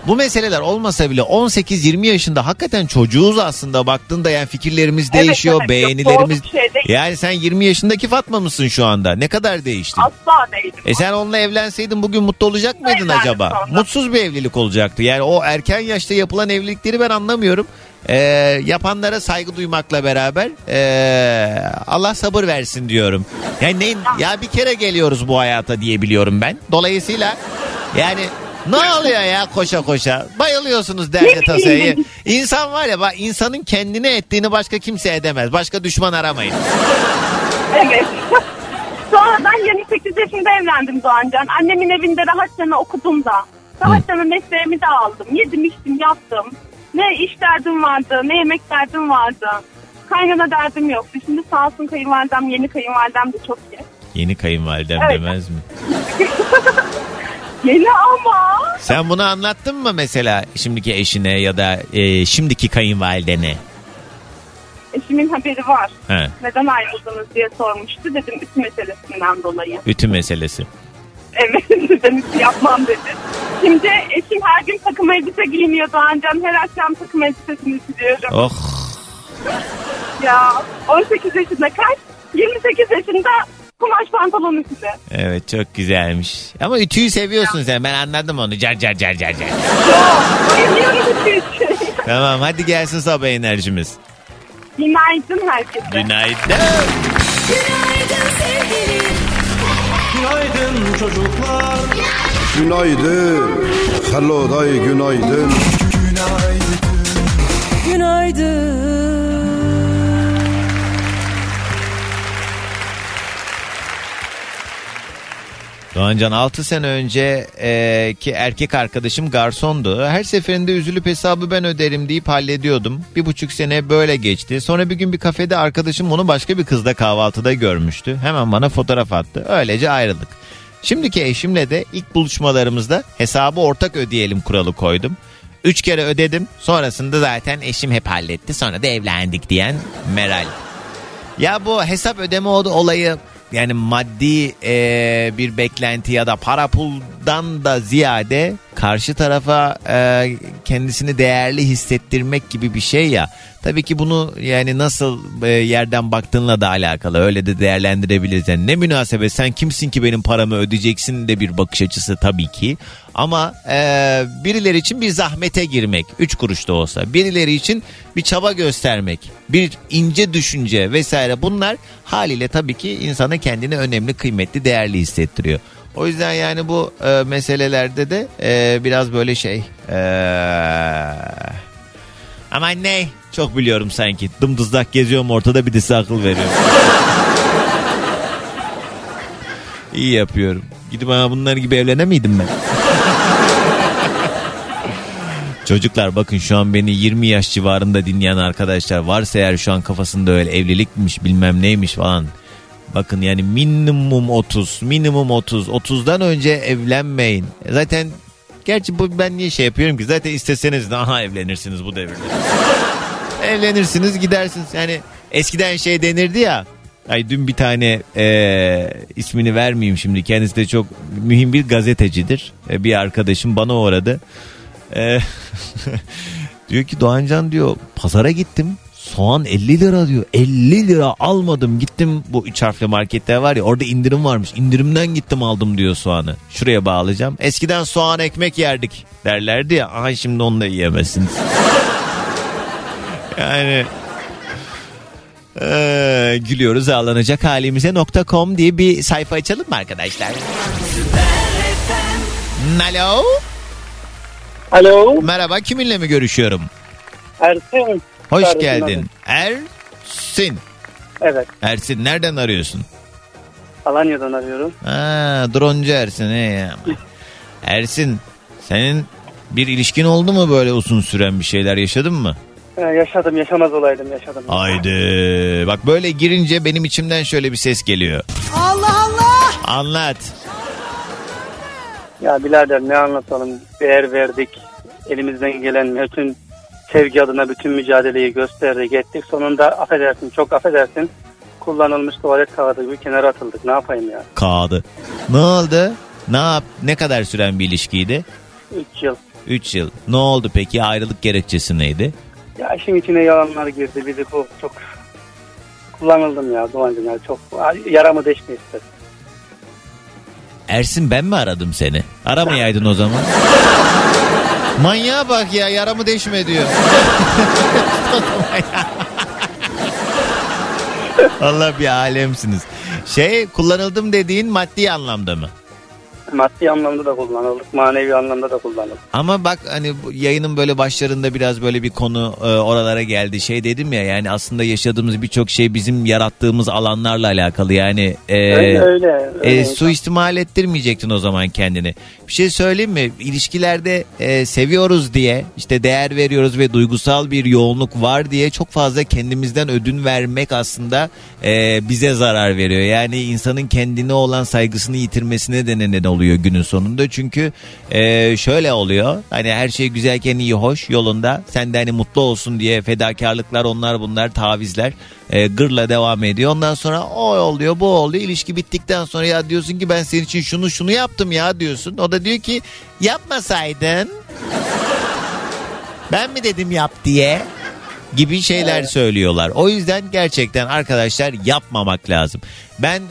bu meseleler olmasa bile 18-20 yaşında hakikaten çocuğuz aslında baktığında yani fikirlerimiz değişiyor, evet, beğenilerimiz. yok, şey değil. yani sen 20 yaşındaki Fatma mısın şu anda? Ne kadar değiştin? Asla değilim. E sen onunla evlenseydin bugün mutlu olacak mıydın Evlendim acaba? sonra. Mutsuz bir evlilik olacaktı. Yani o erken yaşta yapılan evlilikleri ben anlamıyorum. Ee, yapanlara saygı duymakla beraber ee, Allah sabır versin diyorum. Yani ne, ya bir kere geliyoruz bu hayata diye biliyorum ben. Dolayısıyla yani ne oluyor ya koşa koşa? Bayılıyorsunuz derde tasayı. İnsan var ya bak insanın kendine ettiğini başka kimse edemez. Başka düşman aramayın. Evet. Sonra ben 28 yaşında evlendim Doğancan. Annemin evinde rahatça okudum da. Rahatça mesleğimi de aldım. Yedim içtim yattım. Ne iş derdim vardı ne yemek derdim vardı. Kaynana derdim yoktu. Şimdi sağ olsun kayınvalidem yeni kayınvalidem de çok iyi. Yeni kayınvalidem Evet. demez mi? Yeni ama. Sen bunu anlattın mı mesela şimdiki eşine ya da e, şimdiki kayınvalidene? Eşimin haberi var. He, Neden ayrıldınız diye sormuştu. Dedim ütü meselesinden dolayı. ütü meselesi. Evet dedim ütü yapmam dedi. Şimdi eşim her gün takım elbise giyiniyor Doğancan. Her akşam takım elbisesini ütülüyorum. Oh Ya 18 yaşında kaç? 28 yaşında kumaş pantolon ütülü. evet çok güzelmiş. Ama ütüyü seviyorsun sen ben anladım onu. Car car car car car. Tamam hadi gelsin sabah enerjimiz. Günaydın herkese. Günaydın. Günaydın sevgilim. Günaydın çocuklar. Günaydın. Hello day günaydın. Doğancan 6 sene önce e, ki erkek arkadaşım garsondu. Her seferinde üzülüp hesabı ben öderim deyip hallediyordum. Bir buçuk sene böyle geçti. Sonra bir gün bir kafede arkadaşım onu başka bir kızla kahvaltıda görmüştü. Hemen bana fotoğraf attı. Öylece ayrıldık. Şimdiki eşimle de ilk buluşmalarımızda hesabı ortak ödeyelim kuralı koydum. Üç kere ödedim. Sonrasında zaten eşim hep halletti. Sonra da evlendik diyen Meral. Ya bu hesap ödeme olayı yani maddi e, bir beklenti ya da para puldan da ziyade karşı tarafa e, kendisini değerli hissettirmek gibi bir şey ya. Tabii ki bunu yani nasıl e, yerden baktığınla da alakalı. Öyle de değerlendirebiliriz. Yani ne münasebet sen kimsin ki benim paramı ödeyeceksin de bir bakış açısı tabii ki. Ama e, birileri için bir zahmete girmek. Üç kuruş da olsa. Birileri için bir çaba göstermek. Bir ince düşünce vesaire bunlar haliyle tabii ki insana kendini önemli, kıymetli, değerli hissettiriyor. O yüzden yani bu e, meselelerde de e, biraz böyle şey... E, aman ne? Çok biliyorum sanki. Dımdızlak geziyorum ortada bir de akıl veriyorum. İyi yapıyorum. Gidip ha bunlar gibi evlenemiydim ben. Çocuklar bakın şu an beni 20 yaş civarında dinleyen arkadaşlar varsa eğer şu an kafasında öyle evlilikmiş bilmem neymiş falan. Bakın yani minimum 30 minimum 30 30'dan önce evlenmeyin. Zaten gerçi bu ben niye şey yapıyorum ki zaten isteseniz de aha evlenirsiniz bu devirde. Evlenirsiniz gidersiniz yani eskiden şey denirdi ya Ay dün bir tane e, ismini vermeyeyim şimdi. Kendisi de çok mühim bir gazetecidir. E, bir arkadaşım bana uğradı. E, diyor ki Doğancan diyor pazara gittim. Soğan 50 lira diyor. 50 lira almadım gittim bu üç harfli marketler var ya orada indirim varmış. İndirimden gittim aldım diyor soğanı. Şuraya bağlayacağım. Eskiden soğan ekmek yerdik derlerdi ya. Aha şimdi onu da yiyemezsiniz. yani ee, gülüyoruz ağlanacak halimize .com diye bir sayfa açalım mı arkadaşlar? Alo. Alo. Merhaba kiminle mi görüşüyorum? Ersin. Hoş Kardeşim geldin. Ersin. Evet. Ersin nereden arıyorsun? Alanya'dan arıyorum. Ha, droncu Ersin. He. Ersin senin bir ilişkin oldu mu böyle uzun süren bir şeyler yaşadın mı? Ee, yaşadım yaşamaz olaydım yaşadım. Haydi. Bak böyle girince benim içimden şöyle bir ses geliyor. Allah Allah. Anlat. Ya birader ne anlatalım. Değer verdik. Elimizden gelen bütün sevgi adına bütün mücadeleyi gösterdik ettik. Sonunda affedersin çok affedersin. Kullanılmış tuvalet kağıdı gibi kenara atıldık. Ne yapayım ya? Kağıdı. Ne oldu? Ne yap? Ne kadar süren bir ilişkiydi? 3 yıl. 3 yıl. Ne oldu peki? Ayrılık gerekçesi neydi? Ya işin içine yalanlar girdi. Bizi çok, çok kullanıldım ya Doğancım ya. Çok yaramı deşme istedim. Ersin ben mi aradım seni? Aramayaydın o zaman. Manyağa bak ya yaramı deşme diyor. Allah bir alemsiniz. Şey kullanıldım dediğin maddi anlamda mı? Maddi anlamda da kullanıldık. Manevi anlamda da kullanıldık. Ama bak hani yayının böyle başlarında biraz böyle bir konu e, oralara geldi. Şey dedim ya yani aslında yaşadığımız birçok şey bizim yarattığımız alanlarla alakalı. Yani e, Öyle, öyle, öyle. e, suistimal ettirmeyecektin o zaman kendini. Bir şey söyleyeyim mi? İlişkilerde e, seviyoruz diye işte değer veriyoruz ve duygusal bir yoğunluk var diye çok fazla kendimizden ödün vermek aslında e, bize zarar veriyor. Yani insanın kendine olan saygısını yitirmesine de neden oluyor günün sonunda. Çünkü e, şöyle oluyor. Hani her şey güzelken iyi hoş yolunda. Sen de hani mutlu olsun diye fedakarlıklar onlar bunlar tavizler e, gırla devam ediyor. Ondan sonra o oluyor bu oluyor. İlişki bittikten sonra ya diyorsun ki ben senin için şunu şunu yaptım ya diyorsun. O da diyor ki yapmasaydın ben mi dedim yap diye gibi şeyler söylüyorlar. O yüzden gerçekten arkadaşlar yapmamak lazım. Ben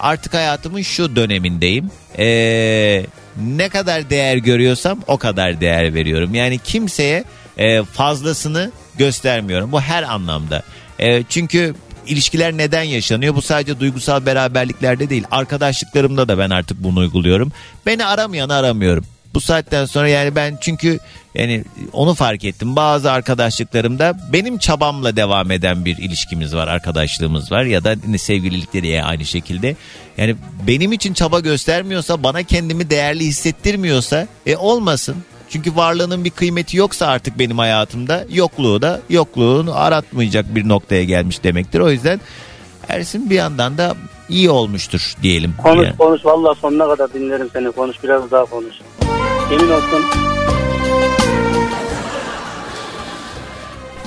artık hayatımın şu dönemindeyim. Eee, ne kadar değer görüyorsam o kadar değer veriyorum. Yani kimseye eee, fazlasını göstermiyorum. Bu her anlamda. Eee, çünkü ilişkiler neden yaşanıyor? Bu sadece duygusal beraberliklerde değil. Arkadaşlıklarımda da ben artık bunu uyguluyorum. Beni aramayanı aramıyorum. Bu saatten sonra yani ben çünkü yani onu fark ettim. Bazı arkadaşlıklarımda benim çabamla devam eden bir ilişkimiz var, arkadaşlığımız var ya da de aynı şekilde. Yani benim için çaba göstermiyorsa, bana kendimi değerli hissettirmiyorsa e olmasın. Çünkü varlığının bir kıymeti yoksa artık benim hayatımda yokluğu da yokluğunu aratmayacak bir noktaya gelmiş demektir. O yüzden Ersin bir yandan da iyi olmuştur diyelim. Konuş Yani. konuş vallahi sonuna kadar dinlerim seni. Konuş biraz daha konuş. Yemin olsun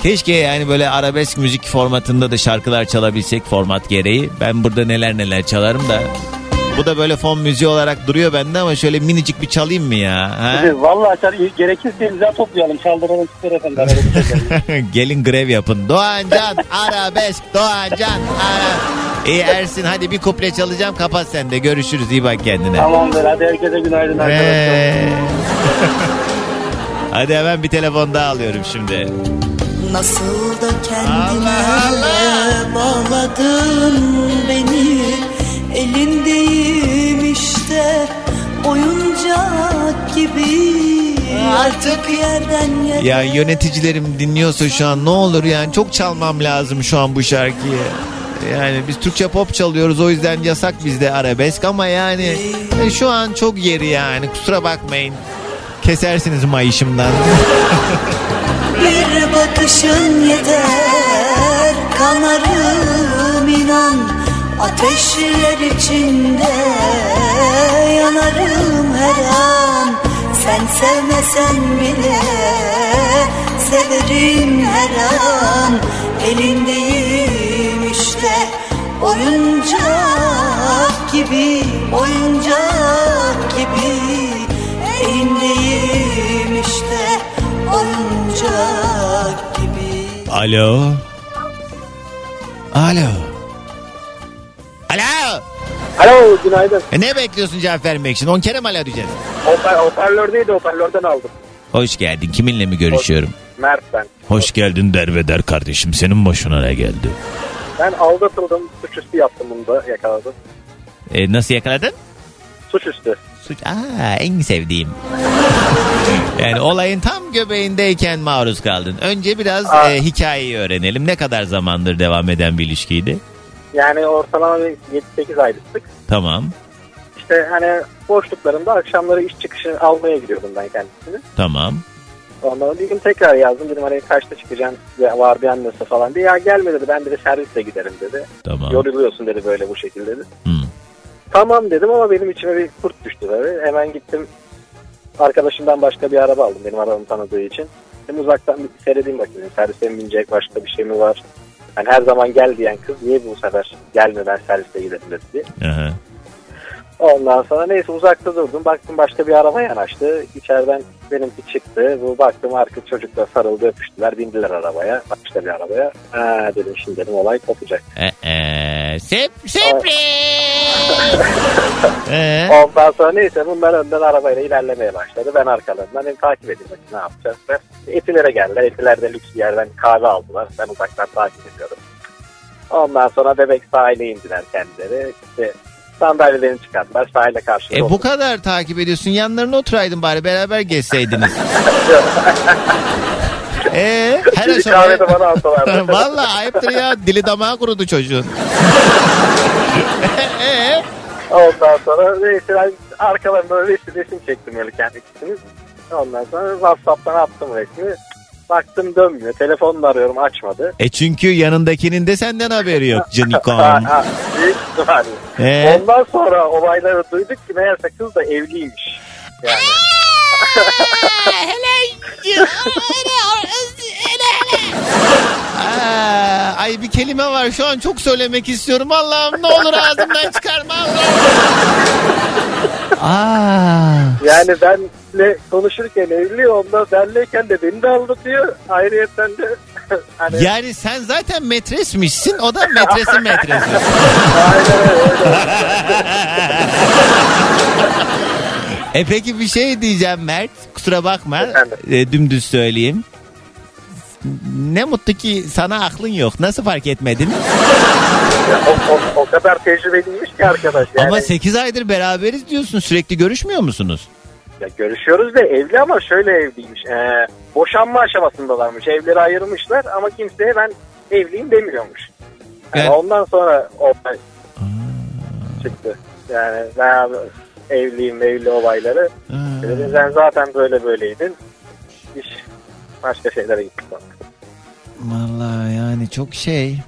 Keşke yani böyle arabesk müzik formatında da şarkılar çalabilsek format gereği. Ben burada neler neler çalarım da Bu da böyle fon müziği olarak duruyor bende ama şöyle minicik bir çalayım mı ya? Ha? Vallahi açar, gerekirse imza toplayalım. Çaldıralım çıkar efendim. Gelin grev yapın. Doğancan arabesk Doğancan ara. İyi Ersin hadi bir kuple çalacağım kapat sen de görüşürüz iyi bak kendine. Tamamdır. Hadi herkese günaydın arkadaşlar. Hadi hemen bir telefon daha alıyorum şimdi. Nasıl da kendine bağladın beni Elindeyim işte oyuncak gibi Artık yerden yere Ya yöneticilerim dinliyorsa şu an ne olur yani çok çalmam lazım şu an bu şarkıyı. Yani biz Türkçe pop çalıyoruz o yüzden yasak bizde arabesk ama yani e, şu an çok yeri yani kusura bakmayın. Kesersiniz mayışımdan. Bir bakışın yeter. Kanarım inan Ateşler içinde yanarım her an. Sen sevmesen bile severim her an. Elindeyim işte oyuncak gibi oyuncak gibi gibi Alo. Alo. Alo. Alo günaydın. E ne bekliyorsun cevap vermek için? 10 kere mi alo diyeceğiz? Hoparlör, hoparlördeydi hoparlörden aldım. Hoş geldin. Kiminle mi görüşüyorum? Mert ben. Hoş geldin derbeder kardeşim. Senin başına ne geldi? Ben aldatıldım. Suçüstü yaptım bunu da yakaladım. E, nasıl yakaladın? Suçüstü. Suç. Aa, en sevdiğim. yani olayın tam göbeğindeyken maruz kaldın. Önce biraz Aa. e, hikayeyi öğrenelim. Ne kadar zamandır devam eden bir ilişkiydi? Yani ortalama bir 7-8 aylıktık. Tamam. İşte hani boşluklarımda akşamları iş çıkışı almaya gidiyordum ben kendisini. Tamam. Ondan bir gün tekrar yazdım. Dedim hani kaçta çıkacaksın Ya var bir annesi falan diye. Ya gelme dedi ben dedi servisle giderim dedi. Tamam. Yoruluyorsun dedi böyle bu şekilde dedi. Hı. Tamam dedim ama benim içime bir kurt düştü tabii. Hemen gittim arkadaşımdan başka bir araba aldım benim arabamı tanıdığı için. Hem uzaktan bir seyredeyim bakayım. Servise mi binecek başka bir şey mi var? Hani her zaman gel diyen kız niye bu sefer gelme ben serviste giderim dedi. Aha. Ondan sonra neyse uzakta durdum. Baktım başka bir araba yanaştı. İçeriden benimki çıktı. Bu baktım arka çocukla sarıldı öpüştüler. Bindiler arabaya. Başka bir arabaya. Ha dedim şimdi dedim olay kopacak. Ee, e, sep, Ee? Ondan sonra neyse bunlar önden arabayla ilerlemeye başladı. Ben arkalarından hem takip edeyim bakayım ne yapacağız. Etilere geldiler. Etilerde lüks bir yerden kahve aldılar. Ben uzaktan takip ediyorum. Ondan sonra bebek sahile indiler kendileri. İşte sandalyelerini çıkarttılar. Sahile karşı. E bu kadar takip ediyorsun. Yanlarına oturaydın bari beraber gezseydiniz. Ee, her Bir aşamaya... kahve de bana alsalardı. Vallahi ayıptır ya. Dili damağı kurudu çocuğun. Ee? Ondan sonra neyse ben arkalarında resim, resim çektim öyle kendi ikisini. Ondan sonra Whatsapp'tan attım resmi. Baktım dönmüyor. Telefonla arıyorum açmadı. E çünkü yanındakinin de senden haberi yok ha, büyük ihtimalle. Ee? Ondan sonra olayları duyduk ki meğerse kız da evliymiş. Yani. Aa, ay bir kelime var şu an çok söylemek istiyorum. Allah'ım ne olur ağzımdan çıkarma Allah'ım. Aa. Yani benle konuşurken evli ondan benleyken de beni de aldatıyor. Ayrıyetten de hani Yani sen zaten metresmişsin o da metresin metresi. e peki bir şey diyeceğim Mert. Kusura bakma. E, dümdüz söyleyeyim. Ne mutlu ki sana aklın yok. Nasıl fark etmedin? o, o, o kadar tecrübeliymiş ki arkadaş. Yani. Ama 8 aydır beraberiz diyorsun. Sürekli görüşmüyor musunuz? Ya görüşüyoruz da evli ama şöyle evliymiş. Ee, boşanma aşamasındalarmış. Evleri ayırmışlar ama kimseye ben evliyim demiyormuş. Yani Yani- Ondan sonra olay çıktı. Yani ben evliyim evli olayları. Dedim sen zaten böyle böyleydin. İş başka şeylere gitti. Vallahi yani çok şey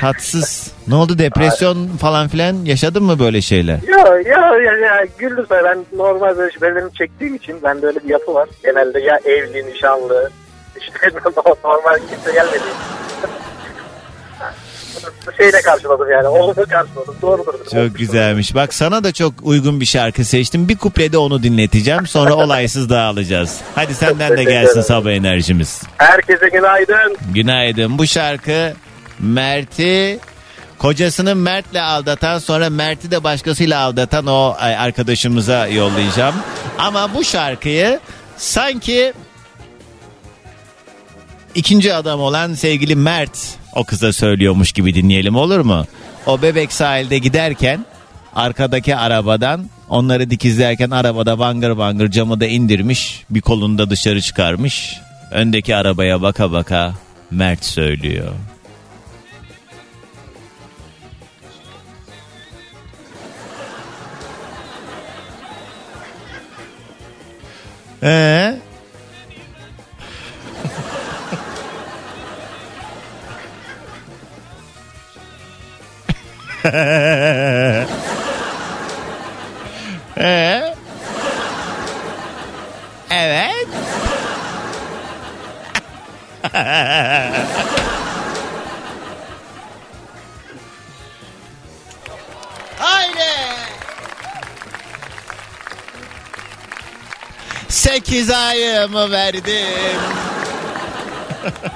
tatsız. Ne oldu depresyon falan filan yaşadın mı böyle şeyler? Ya ya ya, ya güldüm sana. ben normal böyle şüphelerimi çektiğim için ben böyle bir yapı var. Genelde ya evli, nişanlı, işte normal kimse gelmedi. Şeyle karşıladım yani. Olumlu karşıladım. Doğrudur. Çok güzelmiş. Bak sana da çok uygun bir şarkı seçtim. Bir kuplede onu dinleteceğim. Sonra olaysız dağılacağız. Hadi senden de gelsin sabah enerjimiz. Herkese günaydın. Günaydın. Bu şarkı Mert'i kocasını Mert'le aldatan sonra Mert'i de başkasıyla aldatan o arkadaşımıza yollayacağım. Ama bu şarkıyı sanki ikinci adam olan sevgili Mert o kıza söylüyormuş gibi dinleyelim olur mu? O bebek sahilde giderken arkadaki arabadan onları dikizlerken arabada bangır bangır camı da indirmiş bir kolunu da dışarı çıkarmış. Öndeki arabaya baka baka Mert söylüyor. Ee? ee? Evet. Haydi. Sekiz ayımı verdim.